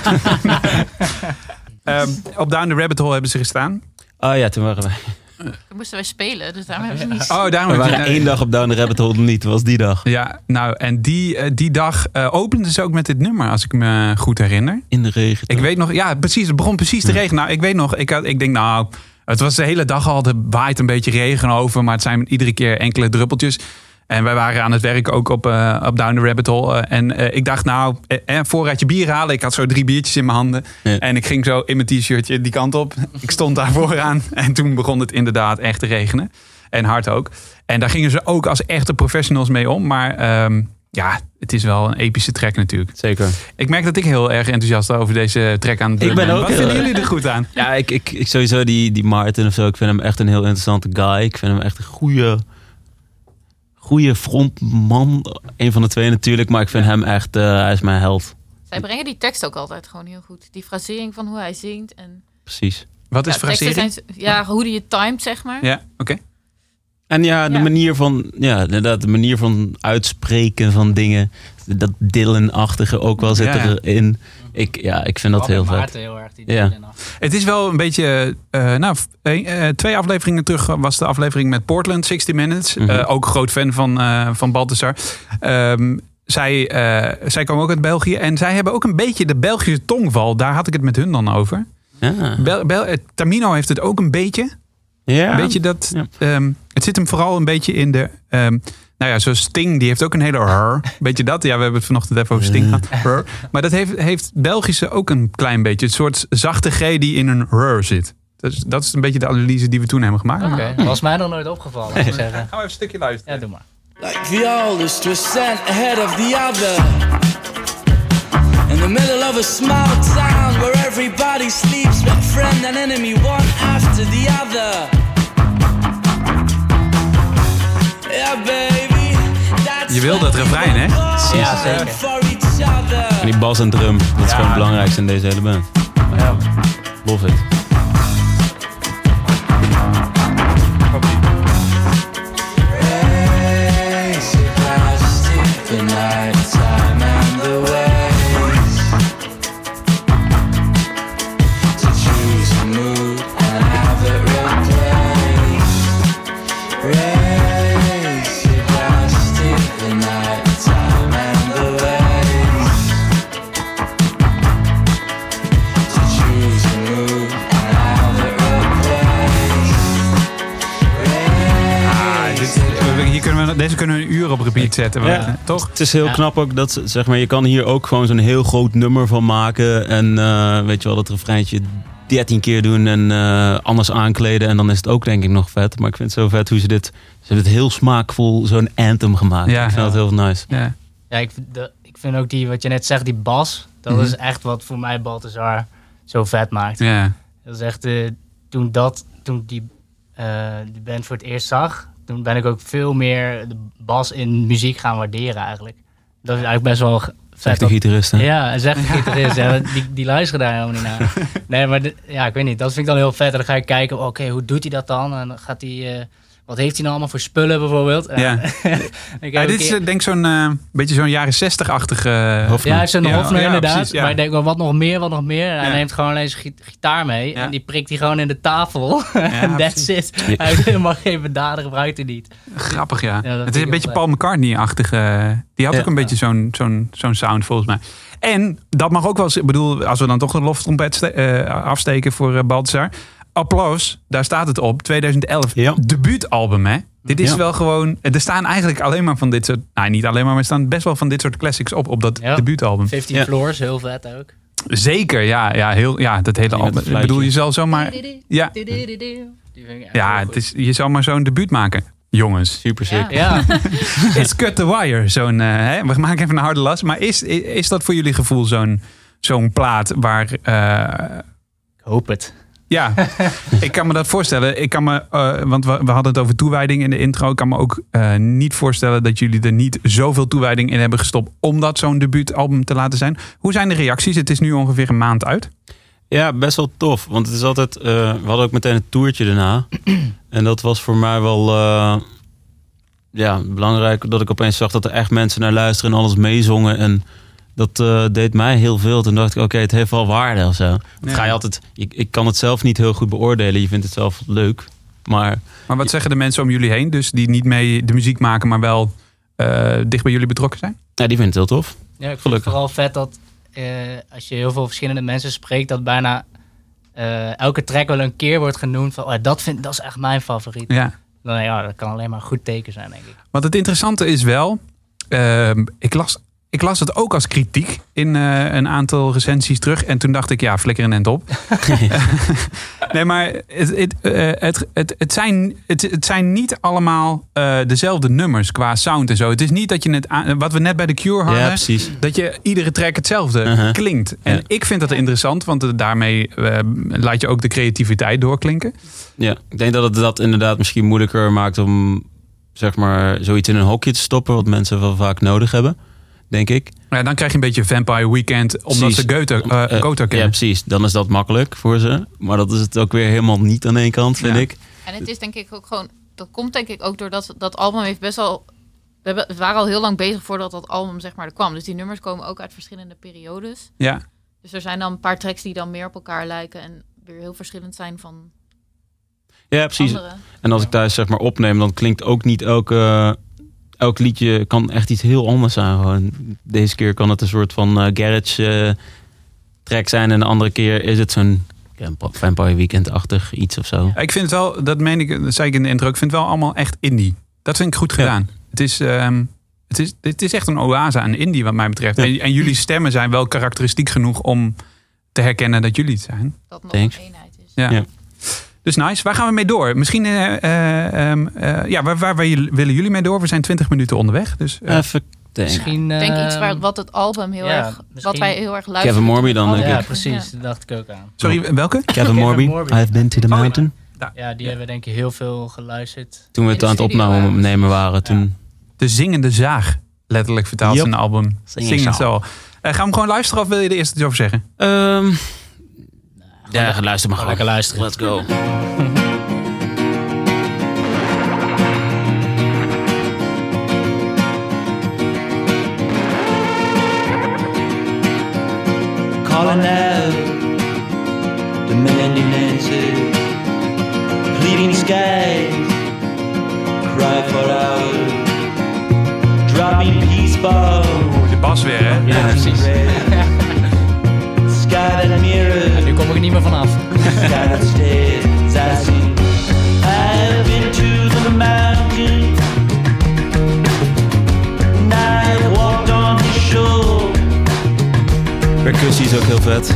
Speaker 2: Ehm, op Down the Rabbit Hole hebben ze gestaan.
Speaker 4: Oh ja, toen waren wij...
Speaker 6: Toen moesten wij spelen, dus daarom hebben we niet...
Speaker 2: Oh, daarom
Speaker 4: We waren
Speaker 2: ze-
Speaker 4: één dag op Down the Rabbit Hole niet. Dat was die dag.
Speaker 2: Ja, nou, en die, eh, die dag eh openden ze ook met dit nummer, als ik me goed herinner.
Speaker 4: In de regen.
Speaker 2: Ik weet nog, ja, precies, het begon precies te
Speaker 4: Ja.
Speaker 2: regenen. Nou, ik weet nog, ik, had, ik denk, nou, het was de hele dag al, er waait een beetje regen over, maar het zijn iedere keer enkele druppeltjes. En wij waren aan het werk ook op, eh, op Down the Rabbit Hole. eh, en eh, ik dacht, nou, eh, voorraadje bier halen. Ik had zo drie biertjes in mijn handen.
Speaker 4: Ja.
Speaker 2: En ik ging zo in mijn t-shirtje die kant op. Ik stond daar vooraan. En toen begon het inderdaad echt te regenen. En hard ook. En daar gingen ze ook als echte professionals mee om. Maar ehm, ja, het is wel een epische track natuurlijk.
Speaker 4: Zeker.
Speaker 2: Ik merk dat ik heel erg enthousiast over deze track aan het
Speaker 4: Ik ben ook
Speaker 2: Wat vinden jullie er goed aan?
Speaker 4: Ja, ik, ik, ik sowieso die, die Martin of zo. Ik vind hem echt een heel interessante guy. Ik vind hem echt een goede, goede frontman. Een van de twee natuurlijk. Maar ik vind hem echt, eh, hij is mijn held.
Speaker 6: Zij brengen die tekst ook altijd gewoon heel goed. Die frasering van hoe hij zingt. En,
Speaker 4: Precies.
Speaker 2: Wat is
Speaker 6: ja,
Speaker 2: frasering?
Speaker 6: zijn- ja, hoe die je timed, zeg maar.
Speaker 2: Ja, oké.
Speaker 4: En ja, de
Speaker 6: Ja.
Speaker 4: manier van, ja, inderdaad, de manier van uitspreken van dingen. Dat Dylan-achtige ook wel zit
Speaker 2: Ja, ja.
Speaker 4: erin. Ik, ja, ik vind dat heel vet.
Speaker 5: Maarten heel erg. Die
Speaker 4: Ja.
Speaker 2: Het is wel een beetje. eh, nou, eh, twee afleveringen terug was de aflevering met Portland, 60 Minutes.
Speaker 4: Mhm.
Speaker 2: Eh, ook groot fan van, eh van Balthasar. Ehm, zij, eh, zij komen ook uit België. En zij hebben ook een beetje de Belgische tongval. Daar had ik het met hun dan over.
Speaker 4: Ja.
Speaker 2: Bel, Bel- Tamino heeft het ook een beetje.
Speaker 4: ja.
Speaker 2: Weet je dat?
Speaker 4: Ja.
Speaker 2: ehm, het zit hem vooral een beetje in de. ehm, nou ja, zoals Sting, die heeft ook een hele rrr. Weet je dat? Ja, we hebben het vanochtend even over Sting gehad. Rrr. Maar dat heeft, heeft Belgische ook een klein beetje. Een soort zachte G die in een rrr zit. Dat is, dat is een beetje de analyse die we toen hebben gemaakt.
Speaker 5: Oké, dat was mij nog nooit opgevallen, moet ik zeggen.
Speaker 2: Gaan we even een stukje luisteren.
Speaker 5: Ja, doe maar.
Speaker 8: Like the oldest was sent ahead of the other. In the middle of a small town where everybody sleeps but friend and enemy one after the other.
Speaker 2: Je wil dat refrein, hè?
Speaker 5: Ja, zeker.
Speaker 8: For each other.
Speaker 4: En die bas en drum, dat is
Speaker 5: Ja.
Speaker 4: gewoon het belangrijkste in deze hele band.
Speaker 5: Ja.
Speaker 4: Love it.
Speaker 8: Basic
Speaker 2: deze kunnen we een uur op repeat zetten. we-
Speaker 4: Ja.
Speaker 2: Toch?
Speaker 4: Het is heel
Speaker 5: Ja.
Speaker 4: knap ook dat ze- zeg maar, je kan hier ook gewoon zo'n heel groot nummer van maken. En eh, weet je wel, dat refreintje 13 keer doen en eh, anders aankleden. En dan is het ook denk ik nog vet. Maar ik vind het zo vet hoe ze dit. Ze hebben het heel smaakvol, zo'n anthem gemaakt.
Speaker 2: Ja.
Speaker 4: ik vind dat heel nice.
Speaker 2: Ja.
Speaker 5: Ja, ik, de- ik vind ook die, wat je net zegt, die bas. Dat
Speaker 2: Mhm.
Speaker 5: is echt wat voor mij Balthazar zo vet maakt.
Speaker 2: ja.
Speaker 5: Dat is echt, eh, toen, dat, toen die, eh, die band voor het eerst zag, toen ben ik ook veel meer de bas in muziek gaan waarderen eigenlijk. Dat is eigenlijk best wel.
Speaker 4: Zegt de gitarist. hè?
Speaker 5: ja, en zeg de gitarist, ja, die, die luisteren daar helemaal niet naar. Nee, maar de- ja, ik weet niet, dat vind ik dan heel vet. En dan ga ik kijken, oké, hoe doet hij dat dan? En dan gaat hij, eh, wat heeft hij nou allemaal voor spullen bijvoorbeeld?
Speaker 2: Ja.
Speaker 5: ik heb
Speaker 2: Ja, dit is
Speaker 5: keer-
Speaker 2: eh, denk ik zo'n eh, beetje zo'n jaren 60-achtige...
Speaker 4: Hofner.
Speaker 5: Ja, hij zo'n
Speaker 2: Ja,
Speaker 5: Hofner
Speaker 2: ja,
Speaker 5: inderdaad.
Speaker 2: precies, ja.
Speaker 5: Maar ik denk wel, wat nog meer, wat nog meer. En Hij neemt gewoon alleen zijn gi- gitaar mee.
Speaker 2: Ja.
Speaker 5: En die prikt hij gewoon in de tafel. en that's it.
Speaker 4: Ja.
Speaker 5: Hij heeft helemaal geen bedaden, gebruikt hij niet.
Speaker 2: Grappig, ja. Het is een beetje Paul McCartney-achtige... Die had
Speaker 4: Ja.
Speaker 2: ook een beetje zo'n zo'n zo'n sound, volgens mij. En dat mag ook wel eens... Ik bedoel, als we dan toch een loftrompet eh, afsteken voor eh Balthazar. Applaus, daar staat het op. 2011,
Speaker 4: Ja.
Speaker 2: debuutalbum, hè? Dit is
Speaker 4: Ja.
Speaker 2: wel gewoon... Er staan eigenlijk alleen maar van dit soort... Nou, niet alleen maar, maar er staan best wel van dit soort classics op. Op dat
Speaker 5: Ja.
Speaker 2: debuutalbum.
Speaker 5: 15
Speaker 4: Ja.
Speaker 5: Floors, heel vet ook.
Speaker 2: Zeker, ja. Ja, heel, ja dat hele album. Ik bedoel, je zal zomaar... Ja, ja het is, je zal maar zo'n debuut maken. Jongens.
Speaker 4: Super sick.
Speaker 6: Ja.
Speaker 5: Ja,
Speaker 2: It's cut the wire. Zo'n, eh, hè? We maken even een harde las. Maar is, is, is dat voor jullie gevoel zo'n zo'n plaat waar... eh,
Speaker 5: ik hoop het.
Speaker 2: Ja, ik kan me dat voorstellen. Ik kan me, eh, want we, we hadden het over toewijding in de intro. Ik kan me ook eh, niet voorstellen dat jullie er niet zoveel toewijding in hebben gestopt... om dat zo'n debuutalbum te laten zijn. Hoe zijn de reacties? Het is nu ongeveer een maand uit.
Speaker 4: Ja, best wel tof. Want het is altijd. eh, we hadden ook meteen een toertje daarna. en dat was voor mij wel. ja, belangrijk dat ik opeens zag dat er echt mensen naar luisteren en alles meezongen. En dat eh, deed mij heel veel. Toen dacht ik, oké, het heeft wel waarde of zo.
Speaker 2: Ja.
Speaker 4: ga je altijd. Ik, ik kan het zelf niet heel goed beoordelen. Je vindt het zelf leuk. Maar
Speaker 2: Maar wat zeggen de mensen om jullie heen? Dus die niet mee de muziek maken, maar wel eh, dicht bij jullie betrokken zijn?
Speaker 4: ja, die vindt het heel tof.
Speaker 5: Ja, ik vind het
Speaker 4: Gelukkig.
Speaker 5: vooral vet dat eh, als je heel veel verschillende mensen spreekt, dat bijna eh, elke track wel een keer wordt genoemd van oh, dat, vind, dat is echt mijn favoriet.
Speaker 2: Ja.
Speaker 5: Dan, ja, dat kan alleen maar een goed teken zijn, denk ik.
Speaker 2: Want het interessante is wel, ehm, ik, las, ik las het ook als kritiek in eh, een aantal recensies terug. En toen dacht ik, ja, flikker een end op. nee, maar het, het, eh, het, het, het, zijn, het, het zijn niet allemaal eh, dezelfde nummers qua sound en zo. Het is niet dat je het, wat we net bij The Cure hadden,
Speaker 4: Ja, precies.
Speaker 2: dat je iedere track hetzelfde
Speaker 4: Uh-huh.
Speaker 2: klinkt. En
Speaker 4: Ja.
Speaker 2: ik vind dat interessant, want daarmee laat je ook de creativiteit doorklinken.
Speaker 4: Ja, ik denk dat het dat inderdaad misschien moeilijker maakt om zeg maar zoiets in een hokje te stoppen, wat mensen wel vaak nodig hebben, denk ik.
Speaker 2: Ja, dan krijg je een beetje Vampire Weekend, omdat
Speaker 4: Precies.
Speaker 2: ze Goethe, Gotha
Speaker 4: ja, precies. Dan is dat makkelijk voor ze. Maar dat is het ook weer helemaal niet aan één kant, vind
Speaker 2: Ja.
Speaker 4: ik.
Speaker 6: En het is denk ik ook gewoon... Dat komt denk ik ook doordat dat album heeft best wel... We, hebben, we waren al heel lang bezig voordat dat album zeg maar er kwam. Dus die nummers komen ook uit verschillende periodes.
Speaker 2: Ja.
Speaker 6: Dus er zijn dan een paar tracks die dan meer op elkaar lijken... en weer heel verschillend zijn van
Speaker 4: Ja, precies.
Speaker 6: andere.
Speaker 4: En als ik thuis zeg maar opneem, dan klinkt ook niet elke, elk liedje kan echt iets heel anders zijn. Gewoon. Deze keer kan het een soort van eh, garage eh, track zijn en de andere keer is het zo'n Vampire Weekend-achtig iets of zo.
Speaker 2: Ja, Ik vind het wel, dat meen ik, dat zei ik in de intro, ik vind het wel allemaal echt indie. Dat vind ik goed
Speaker 4: Ja.
Speaker 2: gedaan. Het, is, ehm, het, is, het is echt een oase aan indie wat mij betreft.
Speaker 4: Ja.
Speaker 2: En, en jullie stemmen zijn wel karakteristiek genoeg om te herkennen dat jullie het zijn.
Speaker 6: Dat nog
Speaker 4: Thanks.
Speaker 6: een eenheid is.
Speaker 2: Ja.
Speaker 4: Ja.
Speaker 2: Dus nice. Waar gaan we mee door? Misschien, eh, eh, ehm, eh, ja, waar, waar, waar willen jullie mee door? We zijn 20 minuten onderweg. Dus, eh,
Speaker 4: Even denken.
Speaker 5: Misschien,
Speaker 6: Ik denk iets waar, wat het album heel
Speaker 5: ja,
Speaker 6: erg... Wat wij heel erg luisteren.
Speaker 4: Kevin Morby dan, denk
Speaker 5: Ja,
Speaker 4: ik.
Speaker 5: precies. Dat dacht ik ook aan.
Speaker 2: sorry, welke?
Speaker 4: Kevin Morby,
Speaker 5: Morby.
Speaker 4: I've been to the
Speaker 2: Oh, ja.
Speaker 4: mountain.
Speaker 5: Ja, die hebben denk ik heel veel geluisterd.
Speaker 4: Toen we het aan het opnemen
Speaker 6: waren.
Speaker 4: nemen waren, toen...
Speaker 2: De Zingende Zaag. Letterlijk vertaald
Speaker 4: Yep.
Speaker 2: zijn album.
Speaker 4: Singing
Speaker 2: Zing het
Speaker 4: Song.
Speaker 2: zo. Gaan we hem gewoon luisteren of wil je er eerst iets over zeggen?
Speaker 4: Ehm, ja, luister maar gewoon.
Speaker 5: Lekker luisteren.
Speaker 4: Let's go.
Speaker 8: calling out, demanding answers, pleading skies, cry for hours, dropping peace bombs.
Speaker 2: De bas weer, hè?
Speaker 5: Ja, precies.
Speaker 8: Sky that mirrors.
Speaker 5: Kom ik niet meer vanaf.
Speaker 4: Percussie is ook heel vet.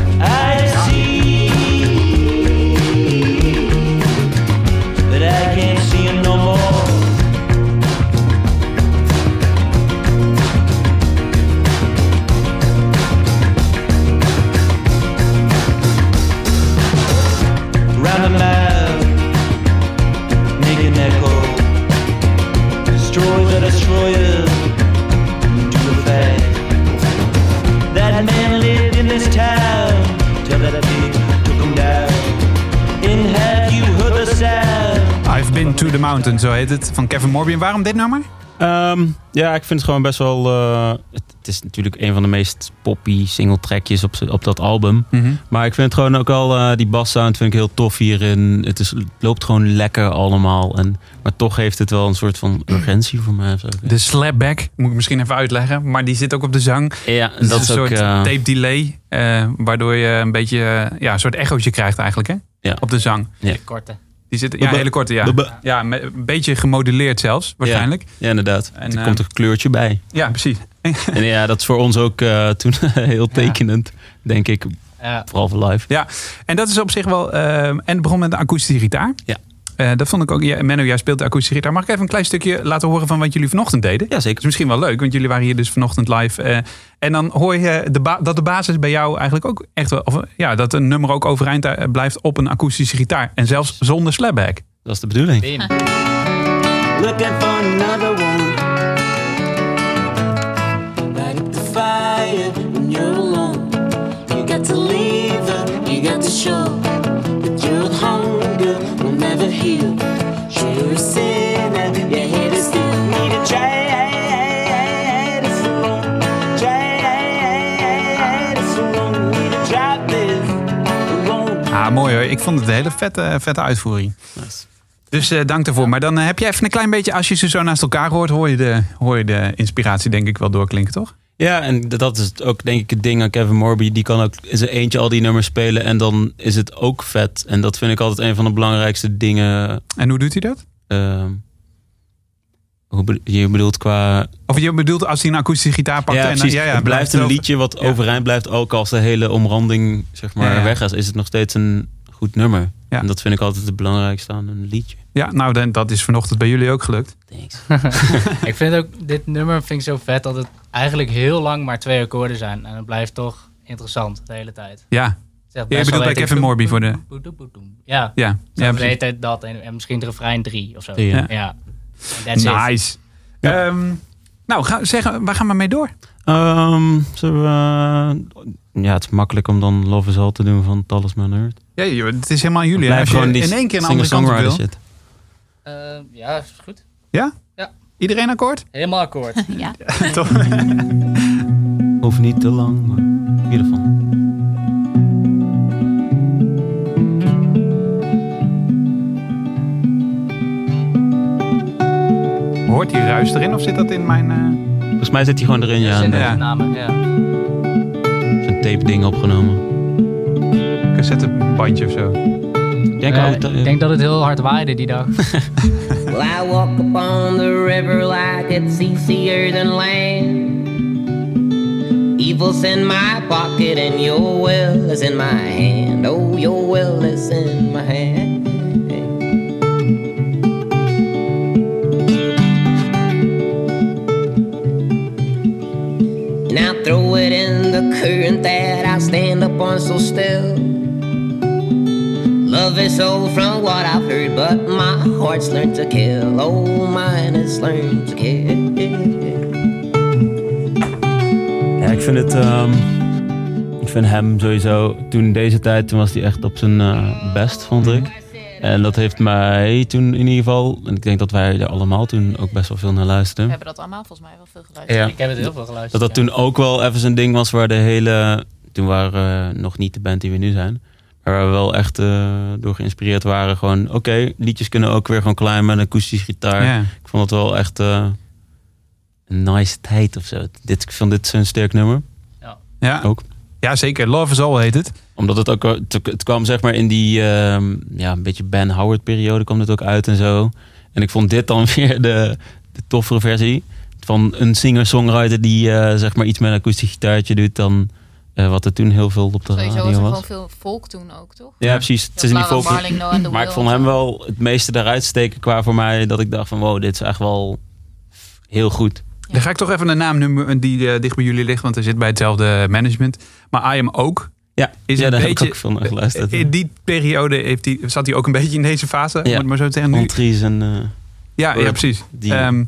Speaker 2: To the mountain, zo heet het, van Kevin Morby. En waarom dit nummer?
Speaker 4: Ehm, ja, ik vind het gewoon best wel... eh, het, het is natuurlijk een van de meest poppy single trackjes op, op dat album. Maar ik vind het gewoon ook al... eh, die bassound vind ik heel tof hierin. Het, is, het loopt gewoon lekker allemaal. En, maar toch heeft het wel een soort van urgentie voor mij. zo.
Speaker 2: De slapback, moet ik misschien even uitleggen. Maar die zit ook op de zang.
Speaker 4: Ja,
Speaker 2: Dat,
Speaker 4: dat
Speaker 2: is een
Speaker 4: ook...
Speaker 2: soort
Speaker 4: eh,
Speaker 2: tape delay. eh, waardoor je een beetje ja, een soort echootje krijgt eigenlijk, hè?
Speaker 4: Ja.
Speaker 2: Op de zang.
Speaker 5: Korte.
Speaker 2: Die zit, ja, hele korte, ja. Ja, een beetje gemoduleerd zelfs, waarschijnlijk.
Speaker 4: Ja, inderdaad.
Speaker 2: En,
Speaker 4: er
Speaker 2: eh,
Speaker 4: komt een kleurtje bij.
Speaker 2: Ja, precies.
Speaker 4: En ja, dat is voor ons ook eh, toen heel tekenend, denk ik.
Speaker 5: Ja.
Speaker 4: Vooral voor live.
Speaker 2: Ja, en dat is op zich wel... eh, en het begon met een akoestische gitaar.
Speaker 4: Ja.
Speaker 2: Eh, dat vond ik ook... Ja, Menno, jij speelt de akoestische gitaar. Mag ik even een klein stukje laten horen van wat jullie vanochtend deden?
Speaker 4: Ja,
Speaker 2: Dat
Speaker 4: zeker.
Speaker 2: is misschien wel leuk, want jullie waren hier dus vanochtend live. eh, en dan hoor je de dat de basis bij jou eigenlijk ook echt wel... Of, ja, dat een nummer ook overeind eh, blijft op een akoestische gitaar. En zelfs zonder slapback.
Speaker 4: Dat is de bedoeling.
Speaker 5: Bim.
Speaker 8: Looking for another one. Light up the fire when you're alone. You got to leave her, you got to show
Speaker 2: mooi hoor. Ik vond het een hele vette, vette uitvoering.
Speaker 4: Nice.
Speaker 2: Dus eh, dank daarvoor. Maar dan eh, heb je even een klein beetje... Als je ze zo naast elkaar hoort, hoor je de, hoor je de inspiratie denk ik wel doorklinken, toch?
Speaker 4: Ja, en dat is ook denk ik het ding aan Kevin Morby. Die kan ook in zijn eentje al die nummers spelen en dan is het ook vet. En dat vind ik altijd een van de belangrijkste dingen.
Speaker 2: En hoe doet hij dat?
Speaker 4: ehm, je bedoelt qua...
Speaker 2: Of je bedoelt als hij een akoestische gitaar pakt...
Speaker 4: Ja,
Speaker 2: en,
Speaker 4: precies.
Speaker 2: ja, ja,
Speaker 4: het blijft een liedje wat
Speaker 2: Ja.
Speaker 4: overeind blijft. Ook als de hele omranding zeg maar,
Speaker 2: Ja, ja.
Speaker 4: weg is, is het nog steeds een goed nummer.
Speaker 2: Ja.
Speaker 4: En dat vind ik altijd het belangrijkste aan een liedje.
Speaker 2: Ja, nou, dan, dat is vanochtend bij jullie ook gelukt.
Speaker 4: Thanks.
Speaker 5: ik vind ook, dit nummer vind ik zo vet dat het eigenlijk heel lang maar twee akkoorden zijn. En het blijft toch interessant de hele tijd.
Speaker 2: Ja, je bedoelt bij Kevin Morby voor de-
Speaker 5: Ja,
Speaker 2: ja.
Speaker 5: ja
Speaker 2: ja
Speaker 5: de hele
Speaker 2: precies.
Speaker 5: tijd dat en, en misschien het refrein drie of zo.
Speaker 4: Ja.
Speaker 2: Nice. Ehm, nou, ga, zeggen, waar gaan we mee door?
Speaker 4: Ehm, ja, het is makkelijk om dan Love is All te doen van Talisman Earth.
Speaker 2: Ja, joh, het is helemaal jullie. hè.
Speaker 4: Blijf
Speaker 2: Als je
Speaker 4: gewoon die
Speaker 2: in één keer een andere kant wil.
Speaker 4: zitten.
Speaker 5: Eh, ja, is goed.
Speaker 2: Ja?
Speaker 5: Ja.
Speaker 2: Iedereen akkoord?
Speaker 5: Helemaal akkoord.
Speaker 6: Ja.
Speaker 2: Toch?
Speaker 4: Hoeft niet te lang, maar in ieder geval.
Speaker 2: Hoort die ruis erin of zit dat in mijn... eh,
Speaker 4: Volgens mij zit hij gewoon erin, ja.
Speaker 5: Zin in
Speaker 2: Ja.
Speaker 5: de namen, ja.
Speaker 4: Zijn tape ding opgenomen.
Speaker 2: cassettebandje of zo?
Speaker 4: Ik denk,
Speaker 5: Eh,
Speaker 4: ook dat-
Speaker 5: ik denk dat het heel hard waaide die dag.
Speaker 9: Well, I walk upon the river like it's easier than land. Evil's in my pocket and your will is in my hand. Oh, your will is in my hand. Throw it in the current that I stand upon so still. Love is old from what I've heard, but my heart's learned to kill. Oh, mine has learned to kill.
Speaker 4: Ja, ik vind het. ehm, ik vind hem sowieso. Toen deze tijd, toen was hij echt op zijn eh, best, vond ik. En dat heeft mij toen in ieder geval. En ik denk dat wij er allemaal toen ook best wel veel naar
Speaker 6: We
Speaker 4: luisterden.
Speaker 6: hebben dat allemaal volgens mij wel veel geluisterd.
Speaker 4: Ja.
Speaker 5: Ik heb het heel veel geluisterd.
Speaker 4: Dat dat
Speaker 5: ja.
Speaker 4: toen ook wel even zijn ding was waar de hele. toen waren we nog niet de band die we nu zijn. Maar waar we wel echt eh, door geïnspireerd waren. Gewoon, oké, liedjes kunnen ook weer gewoon klein met een akoestische gitaar.
Speaker 2: Ja.
Speaker 4: Ik vond het wel echt eh, een nice tijd of zo. Dit, ik vond dit zo'n sterk nummer.
Speaker 2: Ja.
Speaker 4: Ook.
Speaker 2: ja, zeker. Love is All heet het.
Speaker 4: Omdat het ook, het, kwam zeg maar in die, ehm, ja, een beetje Ben Howard periode kwam het ook uit en zo. En ik vond dit dan weer de, de toffere versie. Van een singer-songwriter die eh, zeg maar iets met een akoestisch gitaartje doet dan eh, wat er toen heel veel op de
Speaker 6: Sowieso was er
Speaker 4: radio
Speaker 6: gewoon
Speaker 4: was.
Speaker 6: veel volk toen ook, toch?
Speaker 4: Ja, precies. Het is niet folk. Maar ik vond hem wel het meeste daaruit steken qua voor mij dat ik dacht van wow, dit is echt wel heel goed.
Speaker 2: Dan ga ik toch even een naam noemen die eh, dicht bij jullie ligt, want hij zit bij hetzelfde management. Maar I Am ook.
Speaker 4: Ja,
Speaker 2: Is
Speaker 4: ja
Speaker 2: een
Speaker 4: daar heb
Speaker 2: beetje,
Speaker 4: ik ook veel naar geluisterd.
Speaker 2: In die periode heeft hij, zat hij ook een beetje in deze fase,
Speaker 4: Ja.
Speaker 2: maar zo te zeggen. Nu,
Speaker 4: en... eh,
Speaker 2: ja, ja, precies.
Speaker 4: Die-
Speaker 2: Ehm,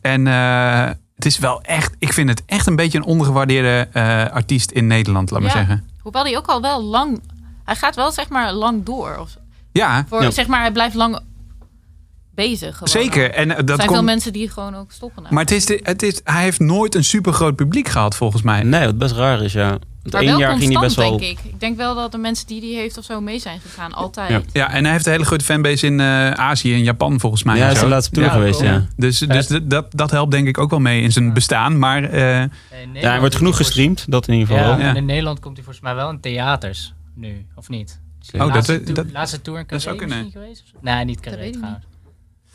Speaker 2: en eh, het is wel echt, ik vind het echt een beetje een ondergewaardeerde eh, artiest in Nederland, laat maar
Speaker 6: Ja.
Speaker 2: zeggen.
Speaker 6: Hoewel hij ook al wel lang... Hij gaat wel zeg maar lang door. Of,
Speaker 2: Ja,
Speaker 6: voor,
Speaker 4: Ja.
Speaker 6: Zeg maar, hij blijft lang bezig. Gewoon.
Speaker 2: zeker. En eh,
Speaker 6: Er
Speaker 2: dat
Speaker 6: zijn veel mensen die gewoon ook stoppen.
Speaker 2: maar het is, de- het is, hij heeft nooit een super groot publiek gehad, volgens mij.
Speaker 4: nee, wat best raar is, ja. Want
Speaker 6: maar
Speaker 4: één
Speaker 6: wel
Speaker 4: jaar ging
Speaker 6: constant,
Speaker 4: hij best wel...
Speaker 6: denk ik. Ik denk wel dat de mensen die die heeft of zo mee zijn gegaan. Altijd.
Speaker 4: Ja.
Speaker 2: Ja, en hij heeft een hele grote fanbase in eh, Azië en Japan, volgens mij.
Speaker 4: Ja, hij is de laatste tour
Speaker 5: Ja,
Speaker 4: geweest,
Speaker 5: cool.
Speaker 4: ja.
Speaker 2: Dus, dus dat, dat helpt denk ik ook wel mee in zijn bestaan. Maar eh,
Speaker 5: In
Speaker 4: Ja, hij wordt genoeg gestreamd, dat in ieder geval
Speaker 5: Ja,
Speaker 4: wel.
Speaker 2: Ja.
Speaker 5: en in Nederland komt hij volgens mij wel in theaters nu, of niet?
Speaker 4: Oh,
Speaker 2: dat-
Speaker 5: laatste,
Speaker 2: dat-
Speaker 5: tour, laatste tour in
Speaker 2: dat zou
Speaker 5: Carré
Speaker 2: kunnen.
Speaker 5: misschien geweest? of zo? Nee, niet Carré trouwens.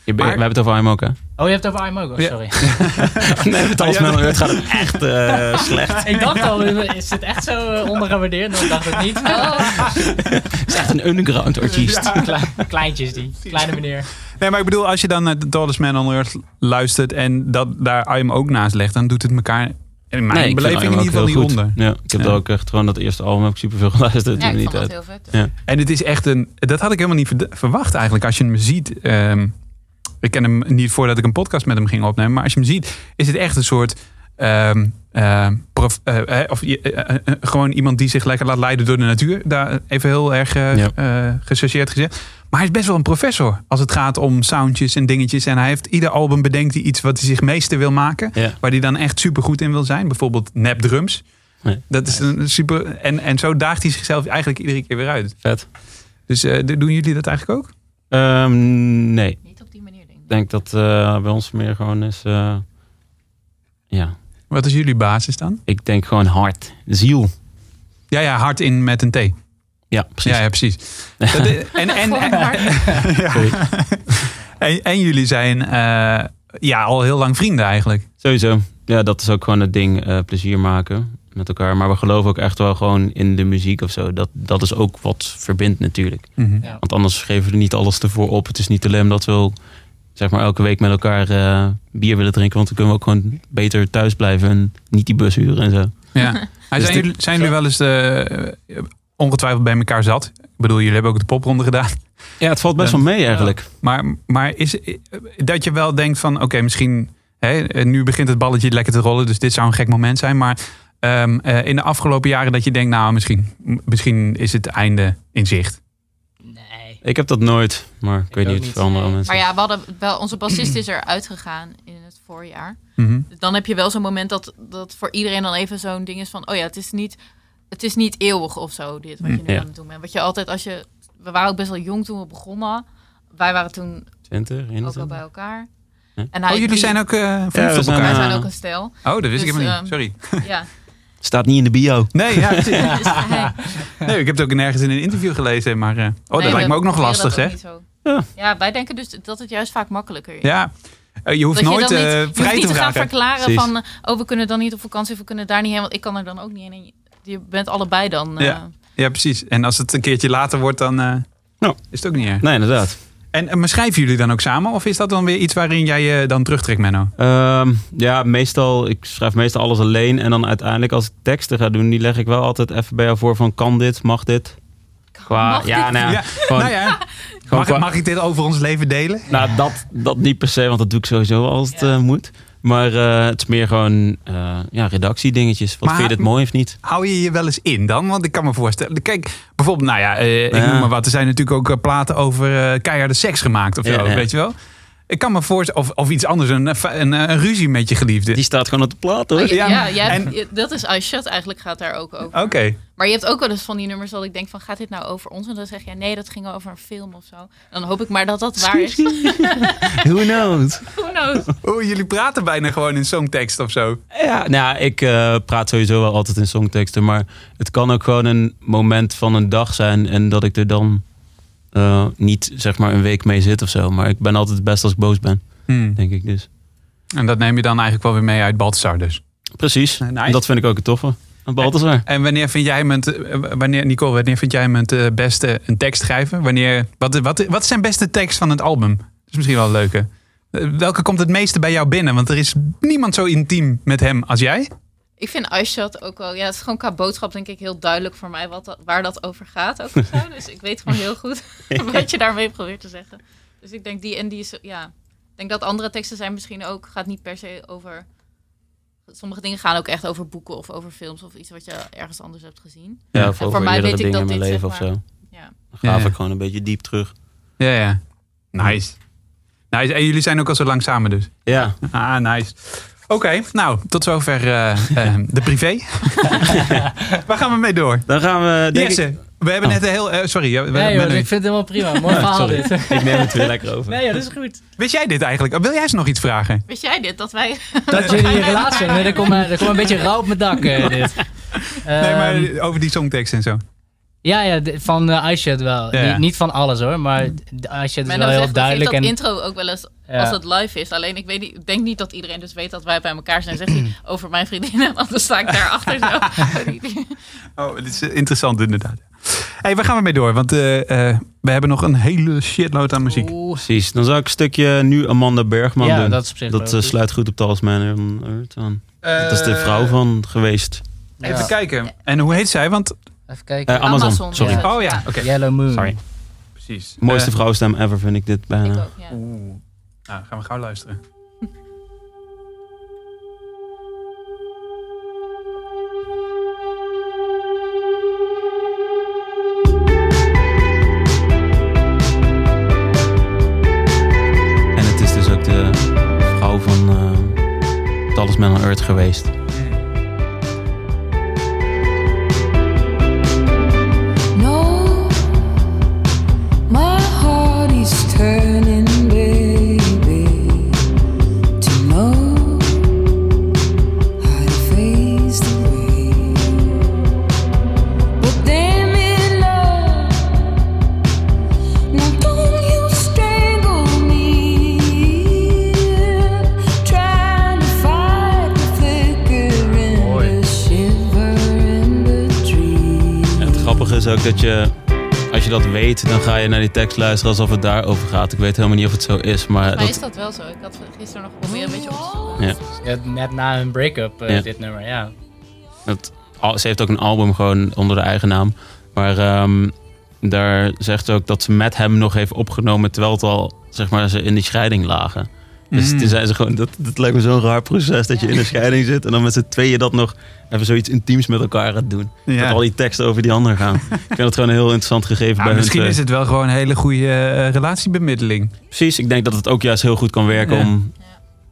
Speaker 4: Je,
Speaker 2: Maar-
Speaker 4: we hebben het over hem ook, hè?
Speaker 5: Oh, je hebt het over IMO, oh,
Speaker 2: Ja.
Speaker 5: sorry.
Speaker 4: nee, het als
Speaker 2: ja,
Speaker 4: men het gaat echt eh, slecht.
Speaker 5: ik dacht al, is het echt zo uh, ondergewaardeerd? Dan dacht ik niet.
Speaker 6: Oh,
Speaker 4: Het is echt een underground artiest.
Speaker 5: Klein- kleintjes die, kleine meneer.
Speaker 2: nee, maar ik bedoel, als je dan naar The Tallest Man on Earth luistert en dat daar I'm ook naast legt, dan doet het elkaar in mijn
Speaker 4: Nee,
Speaker 2: beleving in ieder
Speaker 4: ook
Speaker 2: geval niet onder.
Speaker 4: Ja, ik heb
Speaker 2: Ja.
Speaker 4: er ook echt gewoon dat eerste album heb ik superveel geluisterd.
Speaker 6: ja, ik
Speaker 4: niet
Speaker 6: vond heel vet.
Speaker 4: Ja.
Speaker 2: En het is echt een, dat had ik helemaal niet verwacht eigenlijk. Als je hem ziet, ehm, ik ken hem niet voordat ik een podcast met hem ging opnemen, maar als je hem ziet, is het echt een soort, ehm, prof- eh, eh, of eh, eh, gewoon iemand die zich lekker laat leiden door de natuur. Daar even heel erg
Speaker 4: Ja.
Speaker 2: gechargeerd gezegd. Maar hij is best wel een professor als het gaat om soundjes en dingetjes. En hij heeft ieder album bedenkt hij iets wat hij zich meester wil maken.
Speaker 4: Ja.
Speaker 2: Waar hij dan echt super goed in wil zijn. Bijvoorbeeld nap drums.
Speaker 4: Nee.
Speaker 2: Dat is een super. En, en zo daagt hij zichzelf eigenlijk iedere keer weer uit.
Speaker 4: Vet.
Speaker 2: Dus doen jullie dat eigenlijk ook?
Speaker 4: Ehm, nee,
Speaker 6: Niet op die manier, denk ik.
Speaker 4: ik denk dat eh, bij ons meer gewoon is... eh, ja,
Speaker 2: Wat is jullie basis dan?
Speaker 4: ik denk gewoon hart. Ziel.
Speaker 2: Ja, ja, hard in met een T.
Speaker 4: Ja, precies.
Speaker 2: Ja, ja, precies. Dat, en, en, en, ja. en, en jullie zijn eh, ja, al heel lang vrienden eigenlijk.
Speaker 4: Sowieso. Ja, dat is ook gewoon het ding. eh, plezier maken met elkaar. Maar we geloven ook echt wel gewoon in de muziek of zo. Dat, dat is ook wat verbindt natuurlijk.
Speaker 5: Ja.
Speaker 4: Want anders geven we er niet alles ervoor op. Het is niet alleen dat we zeg maar, elke week met elkaar eh, bier willen drinken. Want dan kunnen we ook gewoon beter thuis blijven. En niet die bus huren en zo.
Speaker 2: Ja.
Speaker 4: Dus
Speaker 2: zijn, jullie, zijn jullie wel eens eh, ongetwijfeld bij elkaar zat? Ik bedoel, jullie hebben ook de popronde gedaan.
Speaker 4: Ja, het valt best wel mee eigenlijk.
Speaker 2: Maar, maar is eh, dat je wel denkt van, oké, misschien hè, nu begint het balletje lekker te rollen, dus dit zou een gek moment zijn. Maar ehm, eh, in de afgelopen jaren dat je denkt, nou, misschien, misschien is het einde in zicht.
Speaker 4: Ik heb dat nooit. Maar ik, weet
Speaker 5: ook
Speaker 4: niet
Speaker 5: niet.
Speaker 4: voor andere
Speaker 5: Nee.
Speaker 4: mensen.
Speaker 6: Maar ja, we hadden wel, onze bassist is eruit gegaan in het voorjaar.
Speaker 2: Mhm.
Speaker 6: Dus dan heb je wel zo'n moment dat, dat voor iedereen dan even zo'n ding is van... oh ja, het is niet, het is niet eeuwig of zo, dit wat je nu
Speaker 4: Ja.
Speaker 6: aan het doen bent. Wat je altijd als je... We waren ook best wel jong toen we begonnen. Wij waren toen
Speaker 4: 20,
Speaker 6: ook wel
Speaker 4: 21.
Speaker 6: bij elkaar.
Speaker 4: Ja.
Speaker 6: En
Speaker 2: Oh, jullie
Speaker 6: die-
Speaker 2: zijn ook eh verliefd
Speaker 4: Ja, we
Speaker 2: op
Speaker 4: zijn,
Speaker 2: elkaar?
Speaker 6: Wij
Speaker 4: eh,
Speaker 6: zijn ook een stel.
Speaker 2: Oh, dat wist
Speaker 6: dus,
Speaker 2: ik helemaal
Speaker 6: ehm,
Speaker 2: niet. Sorry.
Speaker 6: Ja.
Speaker 4: Staat niet in de bio.
Speaker 2: Nee, ja.
Speaker 6: Dus hij-
Speaker 2: nee, ik heb het ook nergens in een interview gelezen. Maar, eh, oh, dat
Speaker 6: nee,
Speaker 2: lijkt
Speaker 6: we
Speaker 2: me ook nog lastig, hè?
Speaker 4: Ja.
Speaker 6: Ja, wij denken dus dat het juist vaak makkelijker is.
Speaker 2: Ja, Eh, je hoeft
Speaker 6: Dat je
Speaker 2: nooit
Speaker 6: dan niet,
Speaker 2: eh,
Speaker 6: je hoeft
Speaker 2: vrij
Speaker 6: niet
Speaker 2: te
Speaker 6: te gaan
Speaker 2: vragen.
Speaker 6: verklaren
Speaker 4: Precies.
Speaker 6: van... eh, oh, we kunnen dan niet op vakantie of we kunnen daar niet heen. Want ik kan er dan ook niet heen. En je, je bent allebei dan... eh,
Speaker 2: Ja. Ja, precies. En als het een keertje later wordt, dan eh,
Speaker 4: Ja.
Speaker 2: is het ook niet erg.
Speaker 4: Nee, inderdaad.
Speaker 2: En, en maar schrijven jullie dan ook samen? Of is dat dan weer iets waarin jij je dan terugtrekt, Menno?
Speaker 4: Ehm, ja, meestal, ik schrijf meestal alles alleen. En dan uiteindelijk als ik teksten ga doen, die leg ik wel altijd even bij jou voor van kan dit, mag dit? Qua,
Speaker 6: Mag
Speaker 4: ja,
Speaker 6: dit?
Speaker 4: nou ja,
Speaker 2: Ja,
Speaker 4: gewoon,
Speaker 2: nou ja,
Speaker 4: gewoon
Speaker 2: mag,
Speaker 4: qua-
Speaker 2: mag ik dit over ons leven delen?
Speaker 4: nou, dat, dat niet per se, want dat doe ik sowieso als het
Speaker 6: Ja.
Speaker 4: eh, moet. Maar eh, het is meer gewoon eh ja, redactiedingetjes. Wat
Speaker 2: Maar-
Speaker 4: vind je dit mooi of niet?
Speaker 2: Hou je je wel eens in dan? Want ik kan me voorstellen. Kijk, bijvoorbeeld, nou ja, eh, ik
Speaker 4: Ja.
Speaker 2: noem maar wat. Er zijn natuurlijk ook platen over keiharde seks gemaakt of zo,
Speaker 4: Ja, ja.
Speaker 2: weet je wel? Ik kan me voorstellen, of, of iets anders, een, een, een ruzie met je geliefde.
Speaker 4: Die staat gewoon op de plaat hoor.
Speaker 6: Oh, ja,
Speaker 2: Ja,
Speaker 6: ja,
Speaker 2: en-
Speaker 6: je- dat is I Shut eigenlijk gaat daar ook over.
Speaker 2: Oké.
Speaker 6: Maar je hebt ook wel eens van die nummers dat ik denk van gaat dit nou over ons? En dan zeg je nee, dat ging over een film of zo. Dan hoop ik maar dat dat waar is.
Speaker 4: Who knows?
Speaker 6: Who knows?
Speaker 2: Oeh, jullie praten bijna gewoon in songtekst of zo.
Speaker 4: Ja, nou, ik eh, praat sowieso wel altijd in songteksten. Maar het kan ook gewoon een moment van een dag zijn. En dat ik er dan eh, niet zeg maar een week mee zit of zo. Maar ik ben altijd het best als ik boos ben,
Speaker 2: Hmm.
Speaker 4: denk ik dus.
Speaker 2: En dat neem je dan eigenlijk wel weer mee uit Baltasar dus.
Speaker 4: Precies.
Speaker 2: Nice.
Speaker 4: En dat vind ik ook het toffe. Aan Balthazar.
Speaker 2: En wanneer vind jij hem, eh, wanneer, Nicole, wanneer vind jij hem het eh, beste een tekst schrijven? Wanneer, wat, wat, wat is zijn beste tekst van het album? Dat is misschien wel een leuke. Welke komt het meeste bij jou binnen? Want er is niemand zo intiem met hem als jij.
Speaker 6: Ik vind I Shut ook wel, ja, het is gewoon qua boodschap denk ik heel duidelijk voor mij wat dat, waar dat over gaat ook of zo. Dus ik weet gewoon heel goed wat je daarmee probeert te zeggen. Dus ik denk die en die is, ja, ik denk dat andere teksten zijn misschien ook, gaat niet per se over, sommige dingen gaan ook echt over boeken of over films of iets wat je ergens anders hebt gezien.
Speaker 4: Ja, of
Speaker 6: En voor mij weet ik dat
Speaker 4: in mijn
Speaker 6: dit,
Speaker 4: leven
Speaker 6: zeg
Speaker 4: of
Speaker 6: maar-
Speaker 4: zo.
Speaker 6: Ja.
Speaker 4: Dan gaaf
Speaker 2: Ja.
Speaker 4: ik gewoon een beetje diep terug.
Speaker 2: Ja, ja. Nice. nice. En jullie zijn ook al zo lang samen dus.
Speaker 4: Ja,
Speaker 2: Ah, nice. Oké, nou, tot zover eh, eh, de privé. Waar gaan we mee door?
Speaker 4: dan gaan we... Denk
Speaker 2: Jesse,
Speaker 4: ik,
Speaker 2: we hebben
Speaker 4: Oh.
Speaker 2: net een heel... eh, sorry, we-
Speaker 5: Nee joh, ik vind het helemaal prima. Mooi verhaal
Speaker 4: sorry.
Speaker 5: dit.
Speaker 4: ik neem het weer lekker over.
Speaker 5: Nee joh, dat is goed.
Speaker 2: Wist jij dit eigenlijk? Wil jij ze nog iets vragen?
Speaker 6: Weet jij dit, dat wij...
Speaker 5: Dat jullie een relatie hebben. Er komt, komt een beetje rauw op mijn dak eh, dit.
Speaker 2: nee,
Speaker 5: Ehm,
Speaker 2: maar over die songtekst en zo.
Speaker 5: Ja, ja de- van uh, wel.
Speaker 2: Ja.
Speaker 5: Niet, niet van alles hoor, maar de iShut is
Speaker 6: Maar
Speaker 5: wel
Speaker 6: dat
Speaker 5: heel duidelijk.
Speaker 6: dat
Speaker 5: En,
Speaker 6: intro ook wel eens
Speaker 5: Ja.
Speaker 6: als het live is. Alleen ik, weet niet, ik denk niet dat iedereen dus weet dat wij bij elkaar zijn. Zegt hij over mijn vriendinnen, want dan sta ik daarachter zo.
Speaker 2: Oh, dit is interessant inderdaad. hey, waar gaan we mee door? Want eh, eh, we hebben nog een hele shitload aan muziek.
Speaker 5: Oeh,
Speaker 4: Precies. Dan zou ik een stukje nu Amanda Bergman
Speaker 5: Ja,
Speaker 4: doen.
Speaker 5: dat is op zich
Speaker 4: Dat eh, sluit goed op Talisman Earth aan. dat is de vrouw van geweest.
Speaker 2: Even kijken. En hoe heet zij? Want...
Speaker 5: Even kijken.
Speaker 4: Amazon,
Speaker 6: Amazon,
Speaker 4: sorry.
Speaker 6: ja.
Speaker 2: Oh ja, oké.
Speaker 5: Yellow Moon.
Speaker 4: Sorry.
Speaker 2: Precies.
Speaker 4: Mooiste vrouwstem ever vind ik dit
Speaker 6: ik
Speaker 4: bijna.
Speaker 6: ook, ja.
Speaker 2: Oeh. Nou, gaan we gauw luisteren.
Speaker 4: En het is dus ook de vrouw van eh Talisman on Earth geweest. Dat je, als je dat weet, dan ga je naar die tekst luisteren alsof het daarover gaat. Ik weet helemaal niet of het zo is, maar dat,
Speaker 6: is dat wel zo. Ik had gisteren nog geprobeerd een beetje op
Speaker 4: ja,
Speaker 5: Ja, net na hun break-up, eh,
Speaker 4: Ja.
Speaker 5: dit nummer, ja.
Speaker 4: dat, al- ze heeft ook een album gewoon onder de eigen naam. Maar ehm, daar zegt ze ook dat ze met hem nog heeft opgenomen terwijl het al, zeg maar, ze in die scheiding lagen. Dus
Speaker 2: Mm.
Speaker 4: toen zei ze gewoon, dat, dat lijkt me zo'n raar proces dat je in een scheiding zit en dan met z'n tweeën dat nog even zoiets intiems met elkaar gaat doen.
Speaker 2: Ja.
Speaker 4: Dat al die teksten over die ander gaan. Ik vind het gewoon een heel interessant gegeven
Speaker 2: Ja,
Speaker 4: bij hun
Speaker 2: misschien is het wel gewoon een hele goede eh, relatiebemiddeling.
Speaker 4: Precies, ik denk dat het ook juist heel goed kan werken
Speaker 2: Ja.
Speaker 4: om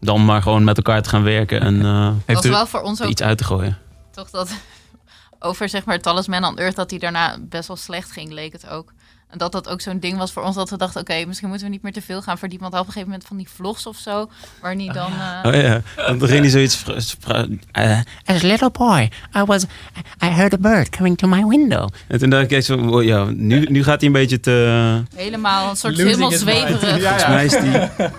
Speaker 4: dan maar gewoon met elkaar te gaan werken en eh,
Speaker 2: Heeft
Speaker 6: was
Speaker 2: u-
Speaker 6: wel voor ons ook
Speaker 4: iets uit te gooien.
Speaker 6: toch dat over zeg maar Talisman on Earth dat hij daarna best wel slecht ging, leek het ook. En dat dat ook zo'n ding was voor ons dat we dachten, oké, misschien moeten we niet meer te veel gaan verdiepen. Want op een gegeven moment van die vlogs of zo, waar niet dan... eh,
Speaker 4: Oh ja, dan ging hij zoiets... eh,
Speaker 9: As a little boy, I was. I heard a bird coming to my window.
Speaker 4: en toen dacht ik zo, ja, nu, nu gaat hij een beetje te...
Speaker 6: helemaal een soort helemaal zweverig.
Speaker 4: Volgens, mij is die,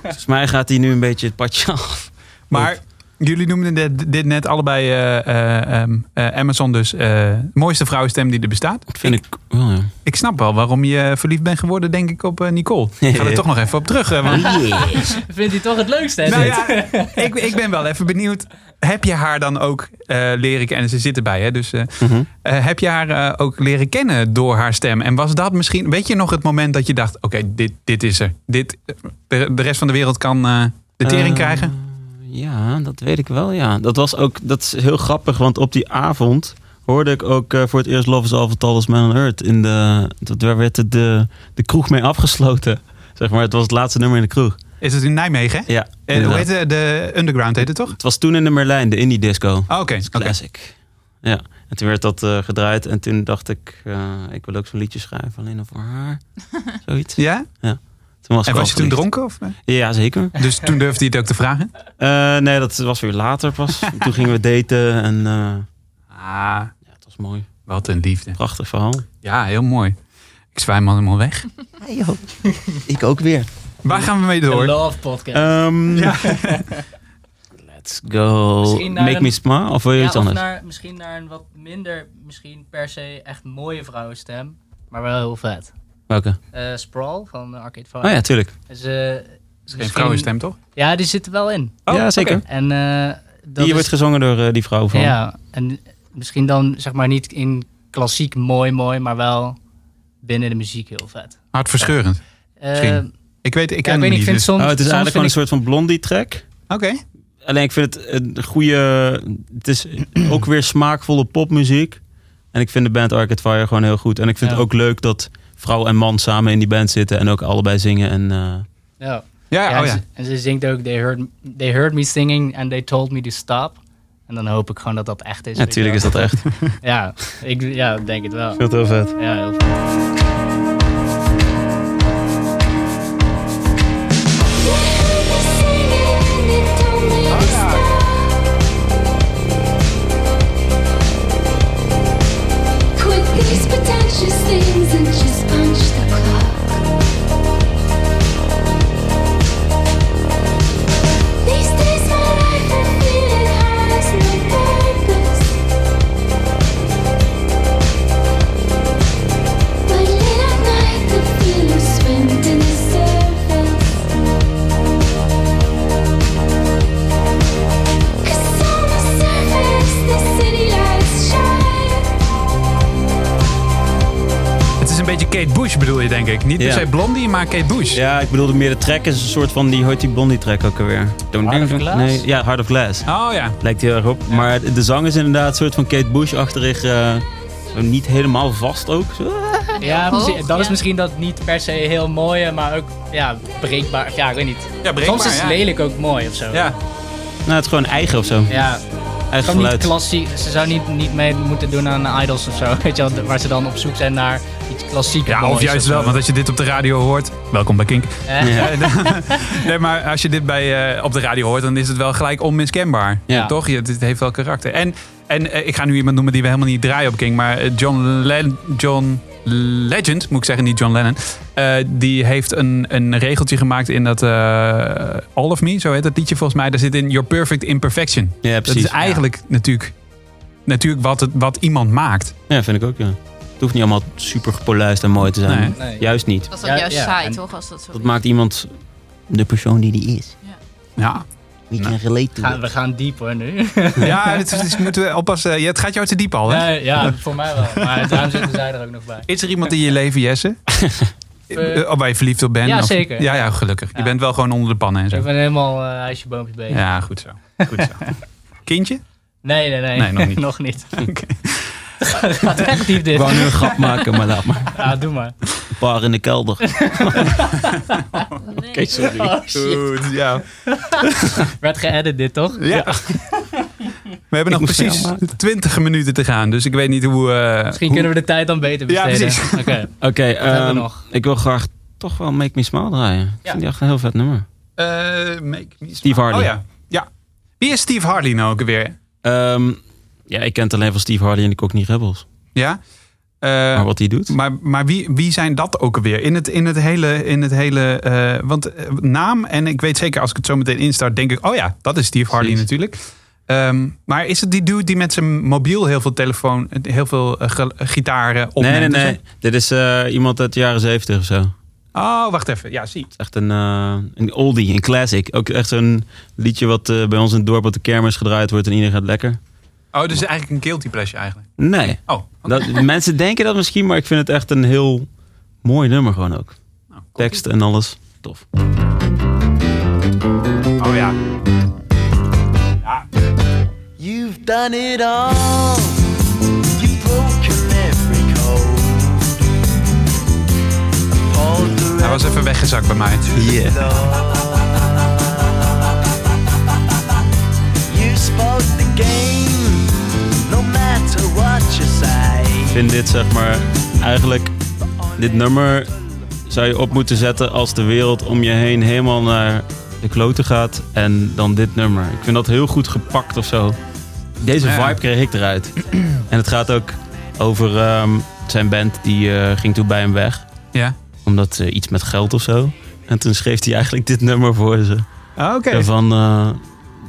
Speaker 4: volgens mij gaat hij nu een beetje het padje af.
Speaker 2: Maar jullie noemden dit, dit net allebei eh, eh, ehm, eh, Amazon dus eh, mooiste vrouwenstem die er bestaat.
Speaker 4: Dat vind ik wel, ja.
Speaker 2: Ik snap wel waarom je verliefd bent geworden, denk ik, op Nicole. Ik ga er toch nog even op terug. want-
Speaker 5: Vindt hij toch het leukste, hè?
Speaker 2: nou ja, ik, ik ben wel even benieuwd. Heb je haar dan ook eh, leren kennen? Ze zit erbij, hè? Dus eh,
Speaker 4: Mhm.
Speaker 2: eh, heb je haar eh, ook leren kennen door haar stem? En was dat misschien, weet je nog het moment dat je dacht: oké, dit, dit is er. Dit, de, de rest van de wereld kan eh, de tering krijgen?
Speaker 4: Ja, dat weet ik wel, ja. Dat was ook, dat is heel grappig, want op die avond hoorde ik ook eh, voor het eerst Love is All for Talisman on Earth. In de, daar werd de, de, de kroeg mee afgesloten. Zeg maar, het was het laatste nummer in de kroeg.
Speaker 2: Is het in Nijmegen? hè?
Speaker 4: Ja,
Speaker 2: En hoe
Speaker 4: inderdaad.
Speaker 2: heet het? De Underground heet het toch?
Speaker 4: Het was toen in de Merlijn, de indie disco.
Speaker 2: Oh, Oké.
Speaker 4: Classic. Ja, en toen werd dat eh, gedraaid. En toen dacht ik, eh, ik wil ook zo'n liedje schrijven. Alleen al voor haar. Zoiets.
Speaker 2: Ja?
Speaker 4: Toen was
Speaker 2: En was je toen dronken? Of?
Speaker 4: verliefd. Ja, zeker.
Speaker 2: Dus toen durfde hij het ook te vragen?
Speaker 4: Eh, nee, dat was weer later pas. toen gingen we daten. En eh,
Speaker 2: Ah,
Speaker 4: ja, het was mooi.
Speaker 2: wat een liefde.
Speaker 4: Prachtig verhaal.
Speaker 2: Ja, heel mooi. Ik zwijm allemaal weg.
Speaker 4: ik ook weer.
Speaker 2: Waar gaan we mee
Speaker 5: De
Speaker 2: door?
Speaker 5: Love Podcast.
Speaker 4: Ehm, Let's go. Make
Speaker 5: een-
Speaker 4: me smile? Of wil je
Speaker 5: ja,
Speaker 4: iets
Speaker 5: of
Speaker 4: anders?
Speaker 5: naar, misschien naar een wat minder, misschien per se echt mooie vrouwenstem. Maar wel heel vet.
Speaker 4: Welke?
Speaker 5: Eh, Sprawl van Arcade Fire.
Speaker 4: Oh ja, tuurlijk.
Speaker 5: Dus, eh,
Speaker 2: Geen vrouwenstem, toch?
Speaker 5: Ja, die zit er wel in.
Speaker 4: ja, zeker.
Speaker 5: En eh, dat
Speaker 4: Die
Speaker 5: is-
Speaker 4: wordt gezongen door eh, die vrouw van.
Speaker 5: Ja, en misschien dan zeg maar niet in klassiek mooi mooi, maar wel binnen de muziek heel vet.
Speaker 2: Hartverscheurend.
Speaker 5: Eh,
Speaker 2: Misschien. Ik weet, ik
Speaker 5: ja,
Speaker 2: ken
Speaker 5: ik weet
Speaker 2: hem
Speaker 5: niet, ik
Speaker 2: niet.
Speaker 5: vind
Speaker 2: dus-
Speaker 5: soms,
Speaker 4: Oh, het is eigenlijk gewoon een soort van blondie track.
Speaker 2: Oké.
Speaker 4: Alleen ik vind het een goede. Het is ook weer smaakvolle popmuziek. En ik vind de band Arcade Fire gewoon heel goed. En ik vind
Speaker 5: Ja.
Speaker 4: het ook leuk dat vrouw en man samen in die band zitten en ook allebei zingen. En eh,
Speaker 5: ja.
Speaker 2: Ja,
Speaker 5: Ja,
Speaker 2: oh
Speaker 5: en,
Speaker 2: ja.
Speaker 5: Ze, en ze zingt ook, they heard, they heard me singing and they told me to stop. En dan hoop ik gewoon dat dat echt is.
Speaker 4: natuurlijk is dat echt.
Speaker 5: Ja, ik ja, denk het wel.
Speaker 4: Veel heel vet.
Speaker 5: Ja, heel vet.
Speaker 2: Bush bedoel je, denk ik. Niet per
Speaker 4: Ja.
Speaker 2: se Blondie, maar Kate Bush.
Speaker 4: Ja, ik bedoelde meer de track is een soort van die hoort die blondie track ook alweer.
Speaker 5: Heart of Glass?
Speaker 4: Nee, ja, Heart of Glass.
Speaker 2: Oh ja.
Speaker 4: Lijkt heel erg op. Maar de zang is inderdaad een soort van Kate Bush-achtig. eh, zo niet helemaal vast ook. Zo.
Speaker 5: Ja, precies. dat is misschien dat niet per se heel mooie, maar ook ja, breekbaar. Ja, ik weet niet.
Speaker 2: Ja, breekbaar,
Speaker 5: Soms is het
Speaker 2: ja.
Speaker 5: lelijk ook mooi of zo.
Speaker 2: Ja.
Speaker 4: Nou, het is gewoon eigen of zo.
Speaker 5: Ja,
Speaker 4: Eigen
Speaker 5: gewoon niet klassiek. Ze zou niet, niet mee moeten doen aan Idols of zo. Weet je wel, waar ze dan op zoek zijn naar iets klassiek.
Speaker 2: Ja, of juist wel, want als je dit op de radio hoort... Welkom bij Kink.
Speaker 5: Eh,
Speaker 4: Ja.
Speaker 2: nee, maar als je dit bij, eh, op de radio hoort, dan is het wel gelijk onmiskenbaar.
Speaker 5: Ja.
Speaker 2: Toch? Je, het heeft wel karakter. En, en eh, ik ga nu iemand noemen die we helemaal niet draaien op King, maar eh, John, Len- John Legend, moet ik zeggen, niet John Lennon. eh, die heeft een, een regeltje gemaakt in dat eh, All of Me, zo heet dat liedje volgens mij. Daar zit in Your Perfect Imperfection.
Speaker 4: Ja,
Speaker 2: Dat
Speaker 4: precies.
Speaker 2: is eigenlijk natuurlijk, natuurlijk wat, het, wat iemand maakt.
Speaker 4: Ja, vind ik ook, ja. Het hoeft niet allemaal super gepolijst en mooi te zijn.
Speaker 2: Nee.
Speaker 5: Nee.
Speaker 4: Juist niet.
Speaker 6: Dat is ook juist
Speaker 5: ja,
Speaker 6: saai, toch? Als dat zo
Speaker 4: Dat
Speaker 6: is.
Speaker 4: maakt iemand de persoon die die is.
Speaker 2: Ja,
Speaker 4: We can relate to
Speaker 5: gaan, we gaan diep hoor nu.
Speaker 2: ja het, is- het moeten we oppassen. Ja, het gaat jou te diep al, hè?
Speaker 5: Nee, ja, voor mij wel. Maar daarom zitten zij er ook nog bij.
Speaker 2: Is er iemand in je leven, Jesse?
Speaker 5: Eh,
Speaker 2: Of waar je verliefd op bent?
Speaker 5: ja,
Speaker 2: Of-
Speaker 5: zeker.
Speaker 2: Ja, ja, gelukkig. Je bent wel gewoon onder de pannen en zo.
Speaker 5: Ik ben helemaal eh huisje boompje bezig.
Speaker 2: Ja, goed zo. Goed zo. Kindje?
Speaker 5: Nee, nee, nee.
Speaker 2: Nee, nog niet.
Speaker 5: nog niet.
Speaker 2: Oké.
Speaker 5: Gaat echt diep
Speaker 4: Ik
Speaker 5: dit.
Speaker 4: wou nu een grap maken, maar laat maar.
Speaker 5: Ja, doe maar.
Speaker 4: Een paar in de kelder. Oké, sorry.
Speaker 5: Oh, shit.
Speaker 2: Goed, ja.
Speaker 5: Werd geëdit dit, toch?
Speaker 2: ja. We hebben nog precies
Speaker 4: jou maken.
Speaker 2: 20 minuten te gaan, dus ik weet niet hoe... eh,
Speaker 5: Misschien
Speaker 2: hoe-
Speaker 5: kunnen we de tijd dan beter
Speaker 2: Ja,
Speaker 5: besteden.
Speaker 2: precies.
Speaker 5: Oké. We
Speaker 4: ehm,
Speaker 5: nog?
Speaker 4: ik wil graag toch wel Make Me Smile draaien. Ik
Speaker 5: Ja.
Speaker 4: vind die echt een heel vet nummer.
Speaker 2: Eh, make me
Speaker 4: Steve Harley.
Speaker 2: Oh ja. ja. Wie is Steve Harley nou ook weer?
Speaker 4: Ehm, ja, ik ken het alleen van Steve Harley en de Cockney Rebels.
Speaker 2: Ja? Eh,
Speaker 4: Maar wat hij doet?
Speaker 2: Maar, maar wie, wie zijn dat ook alweer? In het, in het hele. In het hele eh, want eh, naam, en ik weet zeker als ik het zo meteen instart, denk ik: oh ja, dat is Steve Harley
Speaker 4: Precies.
Speaker 2: natuurlijk. Ehm, maar is het die dude die met zijn mobiel heel veel telefoon, heel veel ge- gitaren opneemt?
Speaker 4: Nee, nee, nee. Dit is iemand uit de jaren zeventig of zo. Het?
Speaker 2: Oh, wacht even. Ja, zie.
Speaker 4: is echt een, een oldie, een classic. Ook echt zo'n liedje wat bij ons in het dorp op de kermis gedraaid wordt en iedereen gaat lekker.
Speaker 2: Oh, dus eigenlijk een guilty pleasure eigenlijk?
Speaker 4: Nee.
Speaker 2: Oh,
Speaker 4: dat, mensen denken dat misschien, maar ik vind het echt een heel mooi nummer gewoon ook.
Speaker 2: Nou,
Speaker 4: Tekst en alles. Tof.
Speaker 2: Oh ja. ja.
Speaker 10: You've done it all.
Speaker 2: Hij was even weggezakt bij mij.
Speaker 4: Yeah.
Speaker 10: You.
Speaker 4: Ik vind dit zeg maar eigenlijk, dit nummer zou je op moeten zetten als de wereld om je heen helemaal naar de kloten gaat. En dan dit nummer. Ik vind dat heel goed gepakt of zo. Deze vibe kreeg ik eruit. en het gaat ook over ehm, zijn band, die eh, ging toen bij hem weg.
Speaker 2: Ja.
Speaker 4: Omdat eh, iets met geld of zo. En toen schreef hij eigenlijk dit nummer voor ze.
Speaker 2: Ah, Oké.
Speaker 4: Van, eh,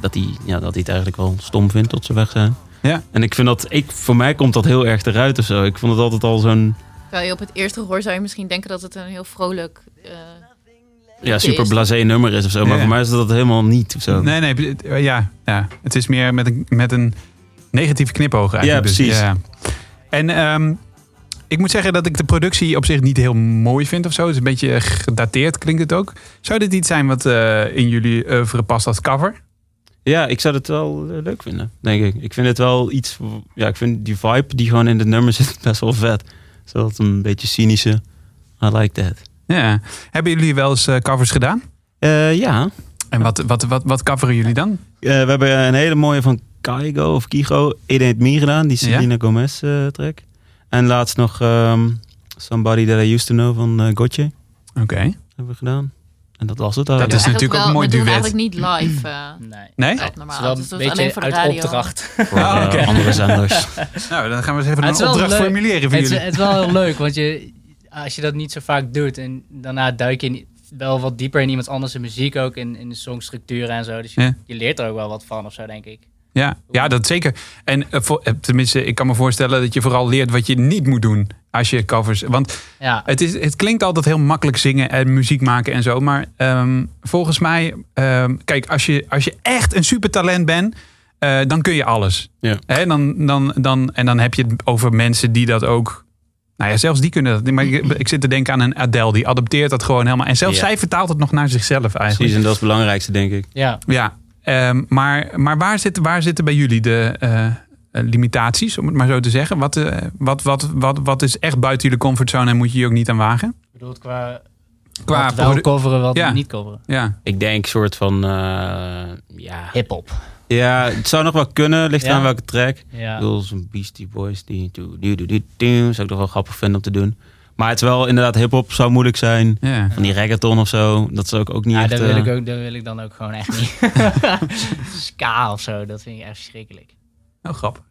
Speaker 4: dat, hij, ja, dat hij het eigenlijk wel stom vindt tot ze weg zijn.
Speaker 2: Ja.
Speaker 4: En ik vind dat, ik, voor mij komt dat heel erg eruit of zo. Ik vond het altijd al zo'n
Speaker 6: Terwijl je op het eerste gehoor zou je misschien denken dat het een heel vrolijk... eh,
Speaker 4: ja, super blasé nummer is of zo. Maar
Speaker 2: Ja.
Speaker 4: voor mij is dat helemaal niet of zo.
Speaker 2: Nee, nee, het- ja, ja. Het is meer met een, met een negatieve knipoog eigenlijk.
Speaker 4: Ja,
Speaker 2: Dus,
Speaker 4: precies.
Speaker 2: ja. En ehm, ik moet zeggen dat ik de productie op zich niet heel mooi vind of zo. Het is een beetje gedateerd, klinkt het ook. Zou dit iets zijn wat eh, in jullie oeuvre past als cover?
Speaker 4: Ja, ik zou het wel eh, leuk vinden, denk ik. Ik vind het wel iets... Ja, ik vind die vibe die gewoon in het nummer zit best wel vet. Zoals een beetje cynische. I like that.
Speaker 2: Ja. Hebben jullie wel eens eh, covers gedaan?
Speaker 4: Eh, ja.
Speaker 2: En wat, wat, wat, wat coveren jullie dan?
Speaker 4: We hebben een hele mooie van Kaigo of Kigo, It Ain't Me gedaan. Die Selena Gomez eh, track. En laatst nog ehm, Somebody That I Used To Know van Gotye.
Speaker 2: Oké.
Speaker 4: Hebben we gedaan. En dat was het
Speaker 2: Dat is natuurlijk ook
Speaker 6: wel-
Speaker 2: een mooi duet.
Speaker 6: eigenlijk niet live. eh,
Speaker 5: Nee.
Speaker 2: Nee?
Speaker 6: op
Speaker 5: Het
Speaker 6: normaal.
Speaker 5: is wel
Speaker 6: Dus dat
Speaker 5: een
Speaker 6: is alleen
Speaker 5: beetje
Speaker 6: voor de
Speaker 5: uit
Speaker 6: radio.
Speaker 5: opdracht.
Speaker 4: Voor eh, andere zenders.
Speaker 2: Nou, dan gaan we eens even een
Speaker 5: is
Speaker 2: opdracht
Speaker 5: leuk.
Speaker 2: formuleren voor
Speaker 5: Het is,
Speaker 2: jullie.
Speaker 5: het is wel heel leuk, want je, als je dat niet zo vaak doet en daarna duik je in- wel wat dieper in iemand anders muziek ook, in, in de songstructuren en zo. Dus je,
Speaker 2: Ja.
Speaker 5: je leert er ook wel wat van of zo, denk ik.
Speaker 2: Ja, ja, dat zeker. En eh, voor, eh, tenminste, ik kan me voorstellen dat je vooral leert wat je niet moet doen als je covers. Want
Speaker 5: Ja,
Speaker 2: het, is, het klinkt altijd heel makkelijk zingen en muziek maken en zo. Maar ehm, volgens mij, ehm, kijk, als je, als je echt een supertalent bent, eh, dan kun je alles.
Speaker 4: Ja.
Speaker 2: Hè, dan, dan, dan, en dan heb je het over mensen die dat ook. Nou ja, zelfs die kunnen dat. Maar ik, ik zit te denken aan een Adele, die adopteert dat gewoon helemaal. En zelfs
Speaker 4: Ja.
Speaker 2: zij vertaalt het nog naar zichzelf eigenlijk.
Speaker 4: Precies, en dat is het belangrijkste, denk ik.
Speaker 5: ja.
Speaker 2: Ja, ehm, maar, maar waar, zitten, waar zitten bij jullie de eh, eh, limitaties, om het maar zo te zeggen? Wat, eh, wat, wat, wat, wat is echt buiten jullie comfortzone en moet je je ook niet aan wagen?
Speaker 5: Ik bedoel qua,
Speaker 2: Qua
Speaker 5: wat wel coveren, wat
Speaker 2: Ja.
Speaker 5: niet coveren.
Speaker 2: Ja,
Speaker 4: Ik denk soort van, eh, ja...
Speaker 5: Hip-hop.
Speaker 4: Ja, het zou nog wel kunnen, ligt
Speaker 5: Ja.
Speaker 4: aan welke track.
Speaker 5: Ja.
Speaker 4: Ik bedoel, zo'n Beastie Boys, die doe, doe, zou ik toch wel grappig vinden om te doen. Maar het is wel inderdaad, hip-hop zou moeilijk zijn.
Speaker 2: ja.
Speaker 4: Van die reggaeton of zo, dat zou ik ook niet
Speaker 5: Ja,
Speaker 4: echt...
Speaker 5: dat wil,
Speaker 4: eh,
Speaker 5: ik ook, dat wil ik dan ook gewoon echt niet. Ska of zo, dat vind ik echt verschrikkelijk.
Speaker 2: Oh, grappig.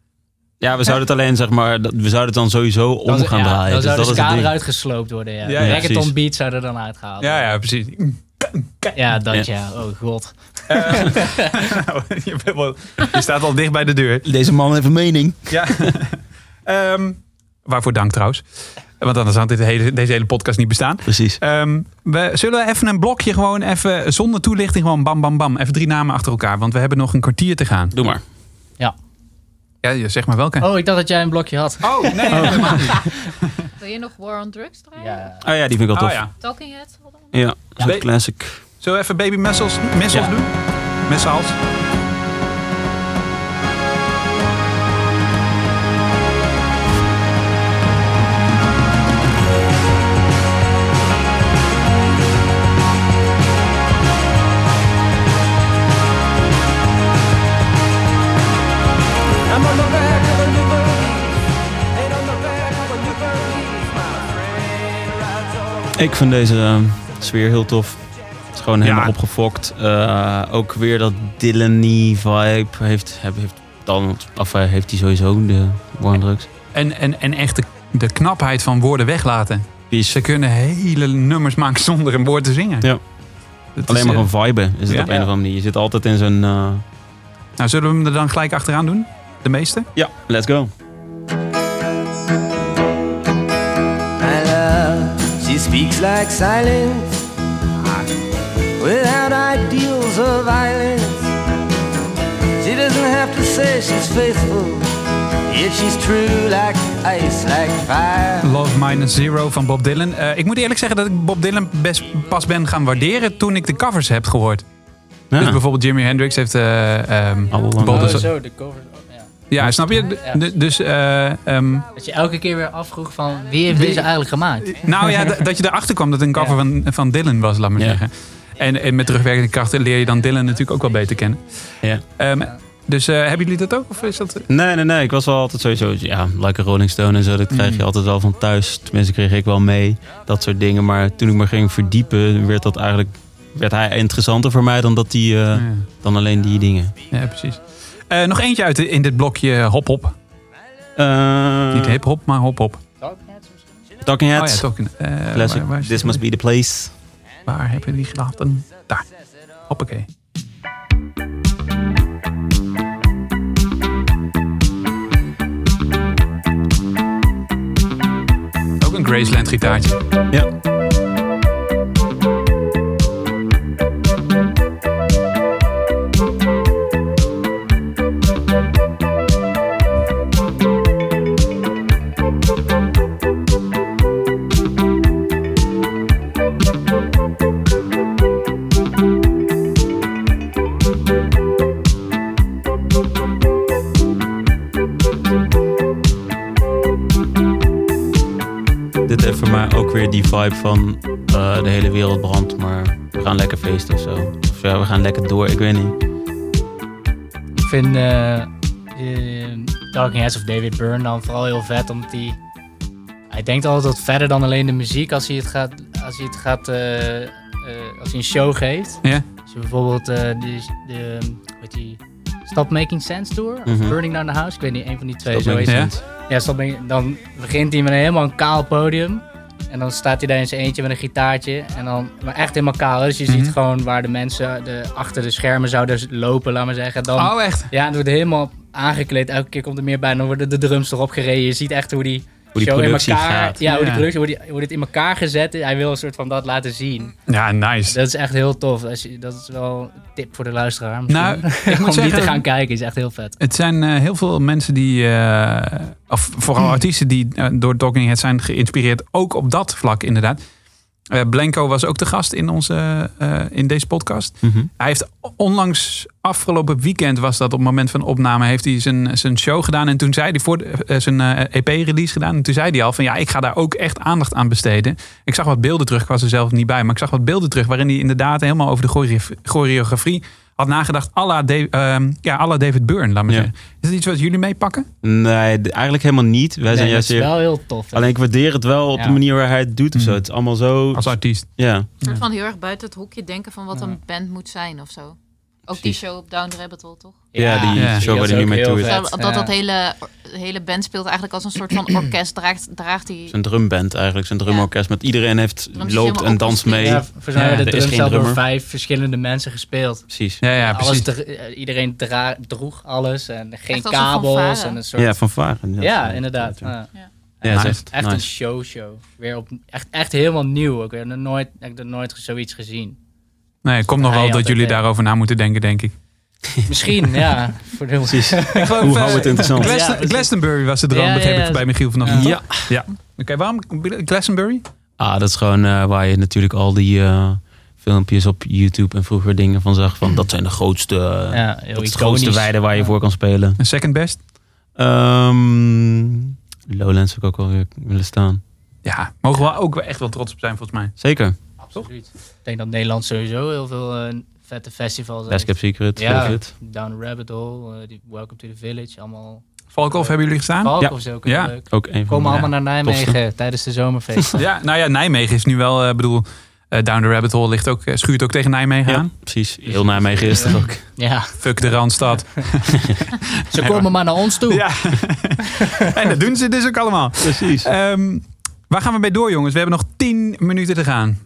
Speaker 4: Ja, we zouden het alleen, zeg maar, dat- we zouden het dan sowieso om
Speaker 5: Dan-
Speaker 4: gaan
Speaker 5: ja,
Speaker 4: draaien.
Speaker 5: Dan
Speaker 4: Dus
Speaker 5: zou
Speaker 4: dat
Speaker 5: de
Speaker 4: is het
Speaker 5: ska eruit gesloopt worden, ja.
Speaker 2: Ja, ja,
Speaker 5: reggaeton beat zou er dan uitgehaald
Speaker 2: Ja,
Speaker 5: worden.
Speaker 2: ja, precies.
Speaker 5: Ja, dat
Speaker 4: Ja.
Speaker 5: ja. Oh god.
Speaker 2: Nou, je, bent wel- je staat al dicht bij de deur.
Speaker 4: Deze man heeft een mening.
Speaker 2: Ja. Ehm, waarvoor dank trouwens. Want anders had dit hele, deze hele podcast niet bestaan.
Speaker 4: Precies.
Speaker 2: Ehm, we zullen even een blokje gewoon even zonder toelichting gewoon bam bam bam. Even drie namen achter elkaar, want we hebben nog een kwartier te gaan.
Speaker 4: Doe maar.
Speaker 2: Ja, je- zeg maar welke.
Speaker 5: Oh, ik dacht dat jij een blokje had.
Speaker 2: Oh, nee, helemaal niet.
Speaker 6: Wil je nog War on Drugs draaien?
Speaker 5: Ja.
Speaker 4: Oh ja, die vind ik wel
Speaker 2: Oh
Speaker 4: tof.
Speaker 2: ja.
Speaker 6: Talking Heads? hadden we?
Speaker 4: Ja,
Speaker 2: Nee.
Speaker 4: classic.
Speaker 2: Zullen we even Baby Messels, Messels
Speaker 4: Ja.
Speaker 2: doen? Messels.
Speaker 4: Ik vind deze eh, sfeer heel tof. Het is gewoon helemaal
Speaker 2: Ja.
Speaker 4: opgefokt. Eh, ook weer dat Dylan-y vibe heeft, heeft, heeft, dan, of, eh, heeft hij sowieso de Warm Drugs.
Speaker 2: En, en, en echt de, de knapheid van woorden weglaten. Ze kunnen hele nummers maken zonder een woord te zingen.
Speaker 4: Ja.
Speaker 2: Dat
Speaker 4: alleen
Speaker 2: is,
Speaker 4: maar
Speaker 2: eh,
Speaker 4: gewoon viben. Is het
Speaker 2: ja.
Speaker 4: op een of andere manier. Je zit altijd in zo'n... eh,
Speaker 2: Nou, zullen we hem er dan gelijk achteraan doen? De meeste?
Speaker 4: ja, let's go.
Speaker 10: She speaks like silence without ideals of violence. She doesn't have to say she's faithful, yet she's true like ice, like fire.
Speaker 2: Love Minus Zero van Bob Dylan. Eh, ik moet eerlijk zeggen dat ik Bob Dylan best pas ben gaan waarderen toen ik de covers heb gehoord.
Speaker 4: Ja.
Speaker 2: Dus bijvoorbeeld Jimi Hendrix heeft... eh ehm,
Speaker 4: the-
Speaker 2: is-
Speaker 5: Oh, zo, de cover. Ja.
Speaker 2: snap je? D- Dus, eh, ehm,
Speaker 5: Dat je elke keer weer afvroeg van wie heeft
Speaker 2: Wie-
Speaker 5: deze eigenlijk gemaakt?
Speaker 2: nou ja, dat je erachter kwam dat het een cover
Speaker 5: Ja.
Speaker 2: van, van Dylan was, laat maar
Speaker 4: Ja.
Speaker 2: zeggen. En, en met terugwerkende krachten leer je dan Dylan natuurlijk ook wel beter kennen.
Speaker 4: Ja.
Speaker 2: Ehm, Dus eh, hebben jullie dat ook? Of is dat...
Speaker 4: Nee, nee, nee. Ik was wel altijd sowieso, ja, like Rolling Stone en zo. Dat krijg je
Speaker 2: Mm.
Speaker 4: altijd wel van thuis. Tenminste, kreeg ik wel mee. Dat soort dingen. Maar toen ik me ging verdiepen, werd dat eigenlijk... Werd hij interessanter voor mij dan, dat die, eh,
Speaker 2: Ja.
Speaker 4: dan alleen die dingen.
Speaker 2: Ja, precies. Eh, nog eentje uit in dit blokje hop-hop.
Speaker 4: Eh,
Speaker 2: Niet hip-hop, maar hop-hop.
Speaker 4: Talking
Speaker 2: Oh
Speaker 4: Heads.
Speaker 2: ja, Talking. eh,
Speaker 4: Classic.
Speaker 2: waar- waar is
Speaker 4: This must be the place.
Speaker 2: Waar hebben we die gelaten? Daar. Hoppakee. Ook een Graceland gitaartje.
Speaker 4: Ja. Die vibe van eh, de hele wereld brandt, maar we gaan lekker feesten of zo. Of ja, we gaan lekker door, ik weet niet.
Speaker 5: Ik vind eh, Talking Heads of David Byrne dan vooral heel vet, omdat hij... Hij denkt altijd wat verder dan alleen de muziek als hij het gaat... Als hij, het gaat als hij een show geeft.
Speaker 2: Ja.
Speaker 5: Als je bijvoorbeeld de, de weet die, Stop Making Sense Tour of
Speaker 4: Mhm.
Speaker 5: Burning Down the House, ik weet niet, een van die twee.
Speaker 4: Stop
Speaker 5: zo
Speaker 4: Making
Speaker 2: Ja.
Speaker 4: Sense.
Speaker 5: Ja, Stop Making- dan begint hij met een helemaal een kaal podium. En dan staat hij daar in zijn eentje met een gitaartje. En dan, maar echt helemaal kaal. Dus je
Speaker 2: Mhm.
Speaker 5: ziet gewoon waar de mensen de, achter de schermen zouden lopen, laat maar zeggen. Dan,
Speaker 2: Oh, echt?
Speaker 5: ja, het wordt helemaal aangekleed. Elke keer komt er meer bij. Dan worden de drums erop gereden. Je ziet echt hoe die,
Speaker 4: Hoe die
Speaker 5: show in
Speaker 4: productie
Speaker 5: elkaar...
Speaker 4: gaat.
Speaker 5: Ja, hoe, die productie, hoe, die, hoe dit in elkaar gezet is. Hij wil een soort van dat laten zien.
Speaker 2: Ja, nice.
Speaker 5: Dat is echt heel tof. Als je, dat is wel een tip voor de luisteraar. misschien.
Speaker 2: Nou, ik moet
Speaker 5: Om die
Speaker 2: zeggen-
Speaker 5: te gaan kijken is echt heel vet.
Speaker 2: Het zijn eh, heel veel mensen die, eh, of vooral artiesten die eh, door Talking Heads zijn geïnspireerd, ook op dat vlak inderdaad. Eh, Blanco was ook de gast in, onze, eh, in deze podcast.
Speaker 4: Mhm.
Speaker 2: Hij heeft onlangs, afgelopen weekend was dat op het moment van opname, heeft hij zijn, zijn show gedaan. En toen zei hij voor de- eh, zijn EP-release gedaan. En toen zei hij al van ja, ik ga daar ook echt aandacht aan besteden. Ik zag wat beelden terug, ik was er zelf niet bij. Maar ik zag wat beelden terug waarin hij inderdaad helemaal over de choreo- choreografie had nagedacht. à la ehm, ja, à la David Byrne, laat maar
Speaker 4: Ja.
Speaker 2: zeggen. Is dat iets wat jullie meepakken?
Speaker 4: Nee, eigenlijk helemaal niet. Wij zijn
Speaker 5: Nee, dat
Speaker 4: juist
Speaker 5: is
Speaker 4: weer...
Speaker 5: wel heel tof.
Speaker 4: Alleen ik waardeer het wel op
Speaker 5: Ja.
Speaker 4: de manier waar hij het doet of zo.
Speaker 2: Mhm.
Speaker 4: Het is allemaal zo...
Speaker 2: Als artiest.
Speaker 4: Ja,
Speaker 6: Een soort van heel erg buiten het hokje denken van wat een band moet zijn of zo. Ook die show op Down the Rabbit Hole, toch?
Speaker 4: Ja, die
Speaker 2: Ja.
Speaker 4: show waar hij nu mee toe is.
Speaker 6: dat dat, hele, de hele band speelt eigenlijk als een soort van orkest. Draagt, draagt die...
Speaker 4: Zijn drumband eigenlijk, zijn drumorkest. Met iedereen heeft,
Speaker 6: Drums
Speaker 4: loopt en danst
Speaker 6: akoestisch.
Speaker 4: mee.
Speaker 5: Ja, volgens mij
Speaker 4: er
Speaker 5: de drums al door vijf verschillende mensen gespeeld.
Speaker 4: Precies.
Speaker 2: Ja, ja, precies.
Speaker 5: iedereen dra- droeg alles en geen
Speaker 6: Echt als een
Speaker 5: kabels
Speaker 6: fanfare.
Speaker 5: en een soort...
Speaker 4: Ja, van Varen.
Speaker 5: Ja, inderdaad.
Speaker 4: Ja,
Speaker 5: Ja.
Speaker 2: Nice.
Speaker 4: echt,
Speaker 5: Echt een show-show. Weer op, echt, echt helemaal nieuw. Ik heb nog nooit, ik heb nog nooit zoiets gezien.
Speaker 2: Nee, het komt nog wel dat jullie
Speaker 5: ja.
Speaker 2: daarover na moeten denken, denk ik.
Speaker 5: Misschien, ja. Voor de
Speaker 4: Precies.
Speaker 2: Ik geloof,
Speaker 4: Hoe houden we het
Speaker 2: eh,
Speaker 4: interessant?
Speaker 2: Glaston-
Speaker 5: Ja, precies.
Speaker 2: Glastonbury was de droom,
Speaker 5: Ja,
Speaker 2: begreep
Speaker 5: ja,
Speaker 2: ik bij Michiel vanochtend.
Speaker 5: Ja.
Speaker 2: Ja. Oké, waarom Glastonbury?
Speaker 4: Ah, dat is gewoon eh, waar je natuurlijk al die eh, filmpjes op YouTube en vroeger dingen van zag. Van dat zijn de grootste, eh,
Speaker 5: Ja,
Speaker 4: dat grootste weiden waar je voor kan spelen.
Speaker 2: Een second best?
Speaker 4: Ehm, Lowlands zou ik ook wel weer willen staan.
Speaker 2: Ja, mogen we ook wel echt wel trots op zijn volgens mij.
Speaker 4: Zeker.
Speaker 5: Absoluut. Ik denk dat Nederland sowieso heel veel eh, vette festivals
Speaker 4: Cap Secret.
Speaker 5: Ja,
Speaker 4: Secret.
Speaker 5: Down the Rabbit Hole, eh, die Welcome to the Village, allemaal...
Speaker 2: Valkhof hebben jullie gestaan?
Speaker 5: Valkhof is ook heel
Speaker 2: Ja.
Speaker 5: leuk.
Speaker 4: Ook een van
Speaker 5: Komen
Speaker 4: de-
Speaker 5: allemaal naar Nijmegen tijdens de zomerfeest.
Speaker 2: Ja, nou ja, Nijmegen is nu wel, eh, bedoel, eh, Down the Rabbit Hole ligt ook, schuurt ook tegen Nijmegen
Speaker 4: Ja,
Speaker 2: aan.
Speaker 4: precies. Heel Nijmegen is er ook.
Speaker 5: ja,
Speaker 2: Fuck de Randstad.
Speaker 5: ze komen maar naar ons toe.
Speaker 2: ja. en dat doen ze dus ook allemaal.
Speaker 4: Precies.
Speaker 2: Ehm, waar gaan we mee door, jongens? We hebben nog 10 minuten te gaan.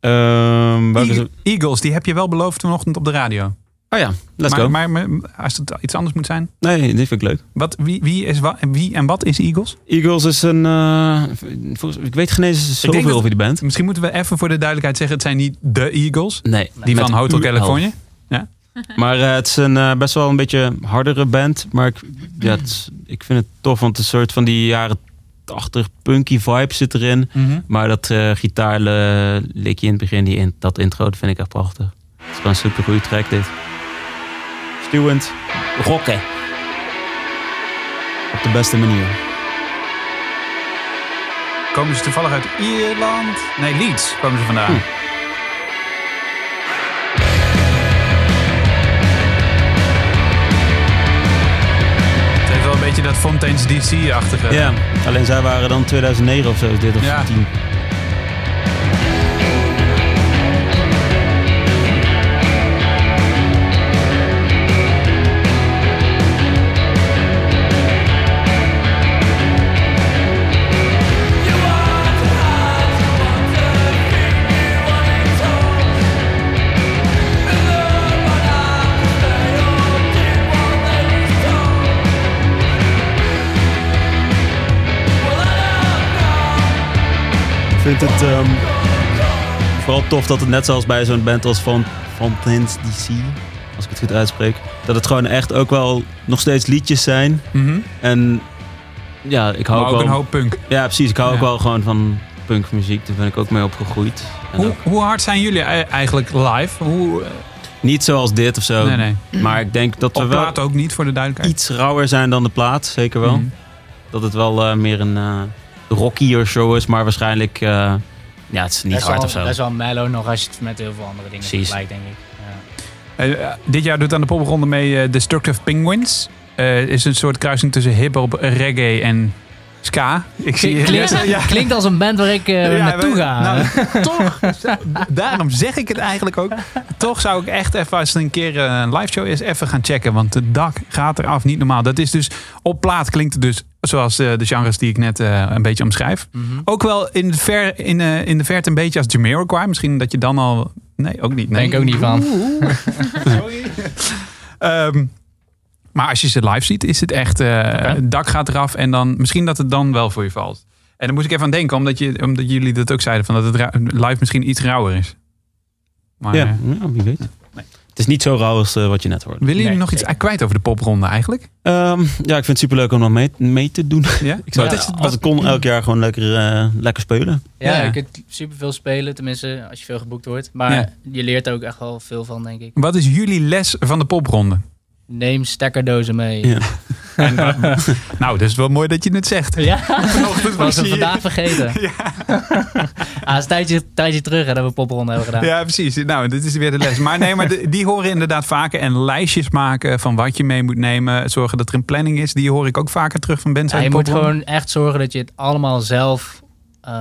Speaker 4: Ehm welke?
Speaker 2: Eagles, die heb je wel beloofd vanochtend op de radio.
Speaker 4: Oh ja, let's
Speaker 2: maar,
Speaker 4: go.
Speaker 2: maar, maar als het iets anders moet zijn.
Speaker 4: nee, dit vind ik leuk.
Speaker 2: Wat, wie, wie, is, wa- wie en wat is Eagles?
Speaker 4: Eagles is een... eh, volgens, ik weet geen eens
Speaker 2: denk
Speaker 4: zoveel over die band.
Speaker 2: Misschien moeten we even voor de duidelijkheid zeggen: het zijn niet de Eagles.
Speaker 4: Nee.
Speaker 2: Die van Hotel. California.
Speaker 4: Maar eh, het is een eh, best wel een beetje hardere band. Maar ik, ja, het ik vind het tof, want het is een soort van die jaren 80 punky vibe zit erin. Maar dat eh gitaarlikje in het begin, die in, dat intro, dat vind ik echt prachtig. Het is gewoon een super goede track dit. Stuwend. Rocken. Op de beste manier.
Speaker 2: Komen ze toevallig uit Ierland? Nee, Leeds komen ze vandaan.
Speaker 4: Hm.
Speaker 2: Beetje dat Fontaine's DC-achtige.
Speaker 4: Ja, alleen zij waren dan 2009 of zo, is dit of
Speaker 2: Ja.
Speaker 4: 10. Vind het ehm, vooral tof dat het net zoals bij zo'n band als Van Fontaine's DC, als ik het goed uitspreek, dat het gewoon echt ook wel nog steeds liedjes zijn.
Speaker 2: Mhm.
Speaker 4: En ja, ik hou
Speaker 2: Maar
Speaker 4: ook
Speaker 2: ook
Speaker 4: wel...
Speaker 2: een hoop punk.
Speaker 4: Ja, precies. Ik hou ook wel gewoon van punkmuziek. Daar ben ik ook mee opgegroeid.
Speaker 2: Hoe,
Speaker 4: ook
Speaker 2: hoe hard zijn jullie ei- eigenlijk live? Hoe, eh,
Speaker 4: niet zoals dit of zo.
Speaker 2: nee, nee.
Speaker 4: Maar ik denk dat we
Speaker 2: Op
Speaker 4: wel
Speaker 2: plaat ook niet, voor de duidelijkheid.
Speaker 4: iets rauwer zijn dan de plaat. Zeker wel.
Speaker 2: Mhm.
Speaker 4: Dat het wel eh, meer een eh rockier show is. Maar waarschijnlijk... eh, ja, het is niet hard
Speaker 5: wel,
Speaker 4: of zo.
Speaker 5: Best wel mellow nog als je het met heel veel andere dingen
Speaker 4: Precies.
Speaker 5: vergelijkt, denk ik. Ja.
Speaker 2: Eh, eh, dit jaar doet aan de popronde mee eh, Destructive Penguins. Eh, is een soort kruising tussen hip-hop, reggae en ska. Ik zie
Speaker 5: Klinkt,
Speaker 2: ja.
Speaker 5: klinkt als een band waar ik eh,
Speaker 2: Ja,
Speaker 5: naartoe
Speaker 2: we-
Speaker 5: ga.
Speaker 2: nou, toch, daarom zeg ik het eigenlijk ook. Toch zou ik echt even, als het een keer een live show is, even gaan checken. Want het dak gaat eraf, niet normaal. Dat is dus, op plaat klinkt het dus zoals eh, de genres die ik net eh, een beetje omschrijf.
Speaker 5: Mhm.
Speaker 2: Ook wel in de, ver, in, eh, in de verte een beetje als Jamiroquai. Misschien dat je dan al... Nee, ook niet. Nee.
Speaker 5: Denk ook niet van.
Speaker 2: Sorry. Ehm, maar als je ze live ziet, is het echt... eh, Het dak gaat eraf en dan... Misschien dat het dan wel voor je valt. En dan moest ik even aan denken, omdat, je, omdat jullie dat ook zeiden. Van dat het live misschien iets rauwer is. Maar,
Speaker 4: ja, ja, wie weet. Het is niet zo rauw als eh, wat je net hoorde.
Speaker 2: willen jullie
Speaker 5: Nee,
Speaker 2: nog iets kwijt over de popronde eigenlijk?
Speaker 4: Ehm, ja, ik vind het superleuk om nog mee, mee te doen.
Speaker 2: Ja?
Speaker 4: Ik zou
Speaker 2: Wat
Speaker 4: het,
Speaker 2: het-
Speaker 4: als ik kon elk jaar gewoon lekker, eh, lekker spelen.
Speaker 5: Ja,
Speaker 2: Ja.
Speaker 5: je kunt superveel spelen, tenminste als je veel geboekt wordt. Maar
Speaker 2: Ja.
Speaker 5: je leert er ook echt wel veel van, denk ik.
Speaker 2: Wat is jullie les van de popronde?
Speaker 5: Neem stekkerdozen mee.
Speaker 4: Ja.
Speaker 2: En, nou, dat is wel mooi dat je het zegt.
Speaker 5: Ja,
Speaker 2: Vanochtend
Speaker 5: was
Speaker 2: je-
Speaker 5: vandaag vergeten. ah, het is een tijdje, tijdje terug hè, dat we popronde hebben gedaan.
Speaker 2: Ja, precies. Nou, dit is weer de les. Maar nee, maar de- die horen inderdaad vaker. En lijstjes maken van wat je mee moet nemen. Zorgen dat er een planning is. Die hoor ik ook vaker terug van bands
Speaker 5: Ja, je moet gewoon echt zorgen dat je het allemaal zelf eh,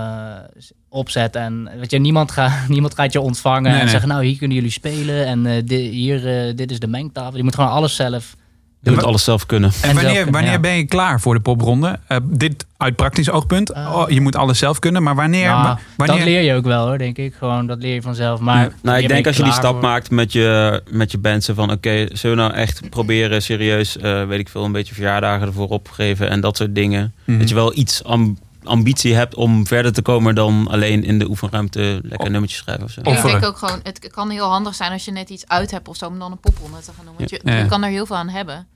Speaker 5: opzet. En weet je, niemand, gaat niemand gaat je ontvangen
Speaker 2: Nee,
Speaker 5: en
Speaker 2: nee.
Speaker 5: zeggen, nou hier kunnen jullie spelen. En eh, di- hier, eh, dit is de mengtafel. Je moet gewoon alles zelf
Speaker 4: Je moet alles zelf kunnen.
Speaker 2: En wanneer, wanneer ben je klaar voor de popronde? Eh, dit uit praktisch oogpunt.
Speaker 5: Eh.
Speaker 2: oh, je moet alles zelf kunnen. Maar wanneer...
Speaker 5: Nou,
Speaker 2: wa- wanneer
Speaker 5: Dat leer je ook wel hoor, denk ik. Gewoon, dat leer je vanzelf. Maar
Speaker 4: Nou, ik denk als je die stap
Speaker 5: voor?
Speaker 4: maakt met je, met je band, van oké, zullen we nou echt proberen serieus, eh, weet ik veel, een beetje verjaardagen ervoor opgeven en dat soort dingen.
Speaker 2: Mhm.
Speaker 4: Dat je wel iets am- ambitie hebt om verder te komen dan alleen in de oefenruimte lekker nummertjes schrijven of zo.
Speaker 6: Ja, ik denk ook gewoon, het kan heel handig zijn als je net iets uit hebt of zo, om dan een popronde te gaan doen. Want je,
Speaker 2: Ja.
Speaker 6: je kan er heel veel aan hebben.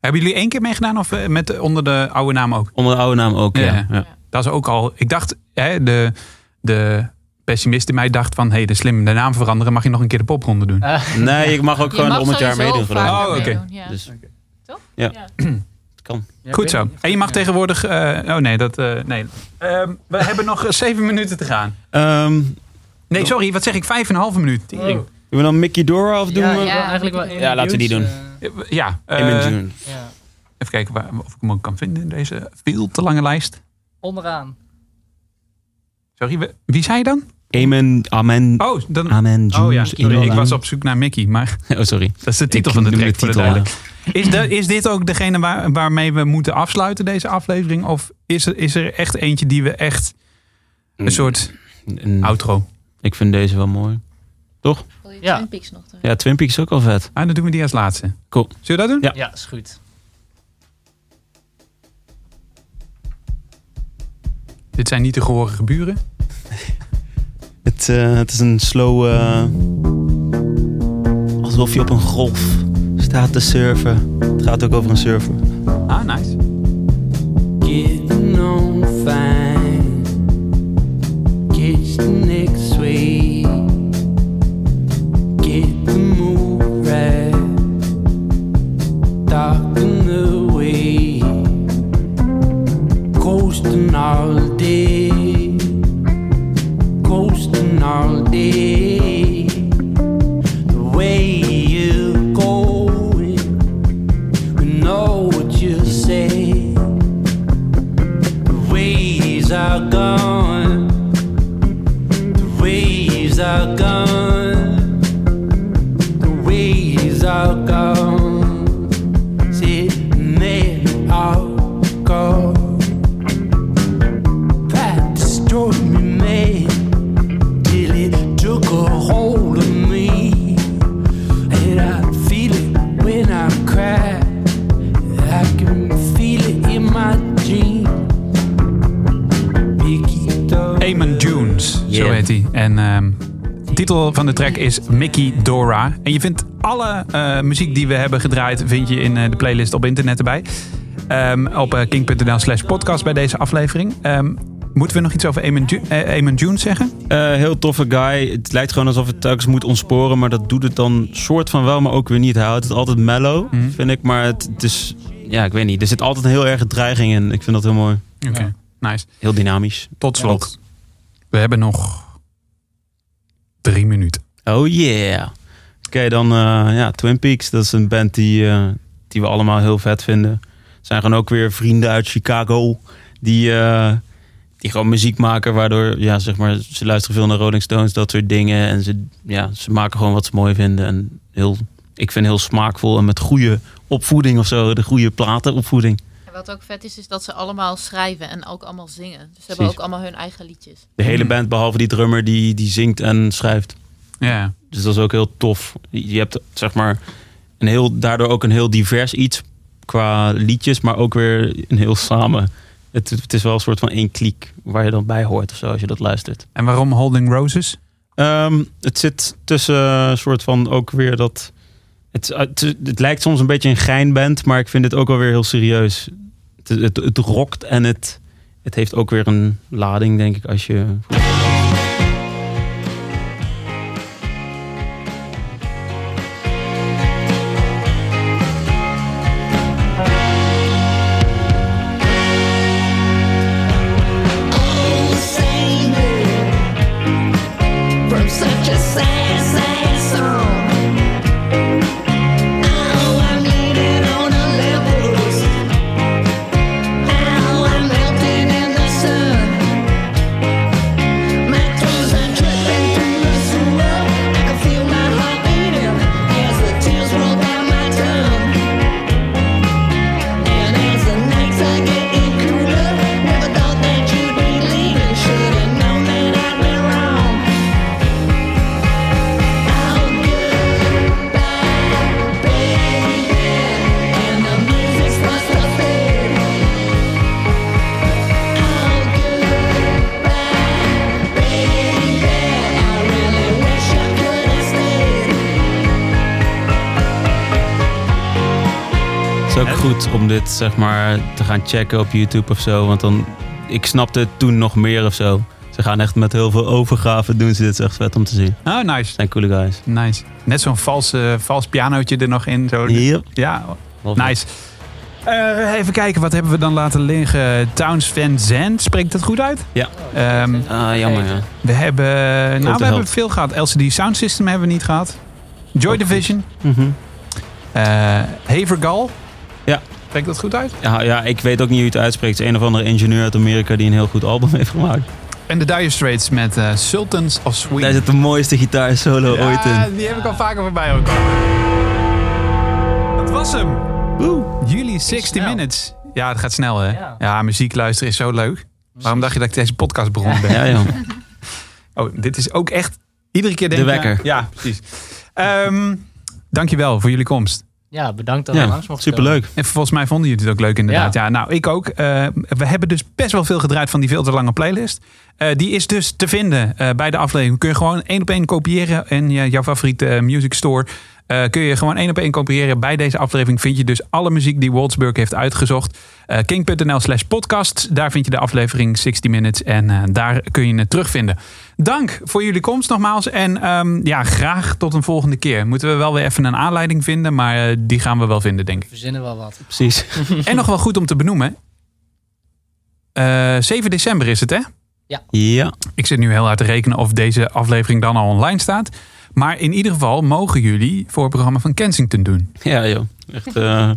Speaker 2: Hebben jullie één keer meegedaan of eh, met, onder de oude naam ook?
Speaker 4: Onder de oude naam ook, ja.
Speaker 2: Ja.
Speaker 4: ja.
Speaker 2: Dat is ook al... Ik dacht, hè, de, de pessimist in mij dacht van... Hé, hey, de slim de naam veranderen. Mag je nog een keer de popronde doen?
Speaker 4: Nee, je mag ook
Speaker 6: Je
Speaker 4: gewoon
Speaker 6: mag
Speaker 4: om het jaar meedoen ik.
Speaker 2: Oh, oké.
Speaker 6: ja.
Speaker 4: Dus
Speaker 6: Toch?
Speaker 4: Ja.
Speaker 6: Ja.
Speaker 4: kan.
Speaker 5: ja,
Speaker 2: Goed zo. En je mag tegenwoordig... eh, oh nee, dat... eh, nee. Ehm, we hebben nog eh, zeven minuten te gaan.
Speaker 4: Ehm
Speaker 2: Nee, sorry. Wat zeg ik? Vijf en een halve minuut. Tering.
Speaker 5: Oh.
Speaker 4: Doen we dan Mickey Dora of doen
Speaker 5: Ja,
Speaker 4: we...
Speaker 5: wil eigenlijk wel
Speaker 4: Ja, laten we die doen.
Speaker 5: eh,
Speaker 2: Ja.
Speaker 5: ja.
Speaker 2: even kijken waar, of ik hem ook kan vinden in deze veel te lange lijst.
Speaker 5: Onderaan.
Speaker 2: Sorry, wie- wie zei je dan?
Speaker 4: Amen, amen,
Speaker 2: Oh, dan,
Speaker 4: amen,
Speaker 2: oh ja, sorry, ik was op zoek naar Mickey, maar
Speaker 4: Oh, sorry.
Speaker 2: dat is de titel
Speaker 4: Ik
Speaker 2: van de track
Speaker 4: de
Speaker 2: voor de
Speaker 4: titel,
Speaker 2: duidelijkheid. Is, de, is dit ook degene waar, waarmee we moeten afsluiten, deze aflevering? Of is er, is er echt eentje die we echt een soort
Speaker 4: Een-
Speaker 2: outro?
Speaker 4: Ik vind deze wel mooi.
Speaker 6: Wil je
Speaker 5: Ja.
Speaker 6: Twin Peaks nog?
Speaker 4: Ja, Twin Peaks is ook wel vet.
Speaker 2: Ah, dan doen we die als laatste.
Speaker 4: Cool.
Speaker 2: Zullen we dat doen?
Speaker 4: Ja.
Speaker 5: Ja, is goed.
Speaker 2: Dit zijn niet de gehorige buren.
Speaker 4: Het, eh, het is een slow... eh, alsof je op een golf staat te surfen. Het gaat ook over een surfer.
Speaker 2: Ah, nice. Track is Mickey Dora. En je vindt alle eh, muziek die we hebben gedraaid... vind je in eh, de playlist op internet erbij. Ehm, op eh, king.nl slash podcast bij deze aflevering. Ehm, moeten we nog iets over Eamon, Ju- Eamon Jones zeggen?
Speaker 4: Eh, heel toffe guy. Het lijkt gewoon alsof het telkens moet ontsporen. Maar dat doet het dan soort van wel, maar ook weer niet. Hij houdt het altijd mellow,
Speaker 2: Mhm.
Speaker 4: vind ik. Maar het, het is... Ja, ik weet niet. Er zit altijd een heel erg dreiging in. Ik vind dat heel mooi.
Speaker 2: Oké, nice.
Speaker 4: Heel dynamisch.
Speaker 2: Tot slot. We hebben nog drie minuten.
Speaker 4: Oh yeah. Oké, dan eh, ja, Twin Peaks. Dat is een band die, eh, die we allemaal heel vet vinden. Zijn gewoon ook weer vrienden uit Chicago. Die, eh, die gewoon muziek maken. Waardoor, ja, zeg maar, ze luisteren veel naar Rolling Stones. Dat soort dingen. En ze, ja, ze maken gewoon wat ze mooi vinden. En heel, ik vind heel smaakvol. En met goede opvoeding of zo. De goede platenopvoeding.
Speaker 6: En wat ook vet is, is dat ze allemaal schrijven en ook allemaal zingen. Dus ze hebben
Speaker 4: Precies.
Speaker 6: ook allemaal hun eigen liedjes.
Speaker 4: De hele
Speaker 2: Mm.
Speaker 4: band, behalve die drummer, die, die zingt en schrijft.
Speaker 2: Ja,
Speaker 4: Dus dat is ook heel tof. Je hebt zeg maar een heel, daardoor ook een heel divers iets qua liedjes, maar ook weer een heel samen. Het, het is wel een soort van één kliek waar je dan bij hoort of zo als je dat luistert.
Speaker 2: En waarom Holding Roses?
Speaker 4: Ehm, het zit tussen een soort van ook weer dat. Het, het, het lijkt soms een beetje een geinband, maar ik vind het ook wel weer heel serieus. Het, het, het rokt en het, het heeft ook weer een lading, denk ik, als je. Zeg maar te gaan checken op YouTube of zo. Want dan, ik snapte het toen nog meer of zo. Ze gaan echt met heel veel overgave doen ze dit. is echt vet om te zien.
Speaker 2: Oh, nice.
Speaker 4: Zijn coole guys.
Speaker 2: Nice. Net zo'n vals, eh, vals pianootje er nog in. Zo.
Speaker 4: Yep.
Speaker 2: Ja, nice. Eh, even kijken, wat hebben we dan laten liggen? Towns Van Zandt, spreekt dat goed uit?
Speaker 4: Ja.
Speaker 2: Ehm,
Speaker 4: Ah, jammer ja.
Speaker 2: we hebben, nou, we hebben veel gehad. LCD Sound System hebben we niet gehad. Joy Division. Eh Havergal.
Speaker 4: Ja.
Speaker 2: Spreekt dat goed uit?
Speaker 4: Ja, ja, ik weet ook niet hoe je het uitspreekt. Het is een of andere ingenieur uit Amerika die een heel goed album heeft gemaakt.
Speaker 2: En de Dire Straits met eh, Sultans of Swing.
Speaker 4: Daar zit de mooiste gitaarsolo
Speaker 2: ja,
Speaker 4: ooit in.
Speaker 2: die heb ik al vaker voorbij ook. Dat was hem. Juli 60
Speaker 5: snel.
Speaker 2: Minutes. Ja, het gaat snel hè.
Speaker 5: Ja.
Speaker 2: Ja, muziek luisteren is zo leuk. Waarom dacht je dat ik deze podcast begon ben?
Speaker 4: Ja, joh.
Speaker 2: Oh, dit is ook echt iedere keer denk
Speaker 4: De
Speaker 2: ik,
Speaker 4: wekker.
Speaker 2: Ja, precies. Ehm dankjewel voor jullie komst.
Speaker 5: Ja, bedankt dat we
Speaker 4: Ja,
Speaker 5: langs komen.
Speaker 4: superleuk.
Speaker 2: En volgens mij vonden jullie het ook leuk inderdaad. Ja, nou, ik ook. Eh, we hebben dus best wel veel gedraaid van die veel te lange playlist. Eh, die is dus te vinden eh, bij de aflevering. Kun je gewoon één op één kopiëren in je, jouw favoriete music store. Eh, kun je gewoon één op één kopiëren. Bij deze aflevering vind je dus alle muziek die Waldsburg heeft uitgezocht. Eh, king.nl slash podcast. Daar vind je de aflevering 60 Minutes. En eh, daar kun je het terugvinden. Dank voor jullie komst nogmaals. En ehm, ja, graag tot een volgende keer. Moeten we wel weer even een aanleiding vinden. Maar eh, die gaan we wel vinden, denk ik.
Speaker 5: Verzinnen wel wat.
Speaker 4: Precies.
Speaker 2: En nog wel goed om te benoemen. Eh 7 december is het, hè?
Speaker 4: Ja.
Speaker 2: Ik zit nu heel hard te rekenen of deze aflevering dan al online staat. Maar in ieder geval mogen jullie voor het programma van Kensington doen.
Speaker 4: Ja, joh. Echt eh,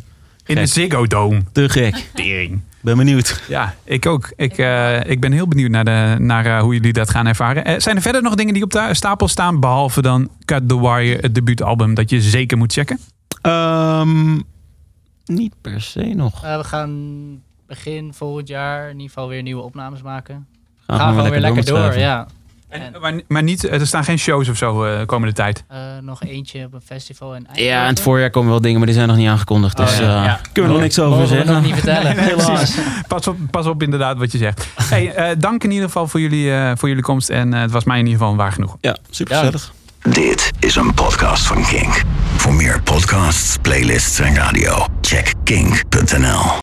Speaker 2: In de. Ziggo Dome.
Speaker 4: te gek.
Speaker 2: Tering.
Speaker 4: Ben benieuwd.
Speaker 2: Ja, ik ook. Ik, eh, ik ben heel benieuwd naar, de, naar eh, hoe jullie dat gaan ervaren. Zijn er verder nog dingen die op de stapel staan, behalve dan Cut the Wire, het debuutalbum, dat je zeker moet checken?
Speaker 4: Ehm, niet per se nog.
Speaker 5: We gaan begin volgend jaar in ieder geval weer nieuwe opnames maken.
Speaker 4: Gaan
Speaker 5: gaan gewoon weer lekker door, ja.
Speaker 2: En, maar, maar niet, er staan geen shows of zo eh, komende tijd.
Speaker 5: Eh, nog eentje op een festival in
Speaker 4: Ja, in het voorjaar komen wel dingen, maar die zijn nog niet aangekondigd. Dus
Speaker 5: Oh, ja.
Speaker 4: eh,
Speaker 5: Ja.
Speaker 4: kunnen we nog niks over
Speaker 5: we
Speaker 4: zeggen.
Speaker 5: nog niet vertellen.
Speaker 2: Nee. Pas op, pas op inderdaad wat je zegt. Hey, eh, dank in ieder geval voor jullie, eh, voor jullie komst. En eh, het was mij in ieder geval waar genoeg.
Speaker 4: Ja, super gezellig.
Speaker 1: Dit is een podcast van Kink. Voor meer podcasts, playlists en radio, check kink.nl.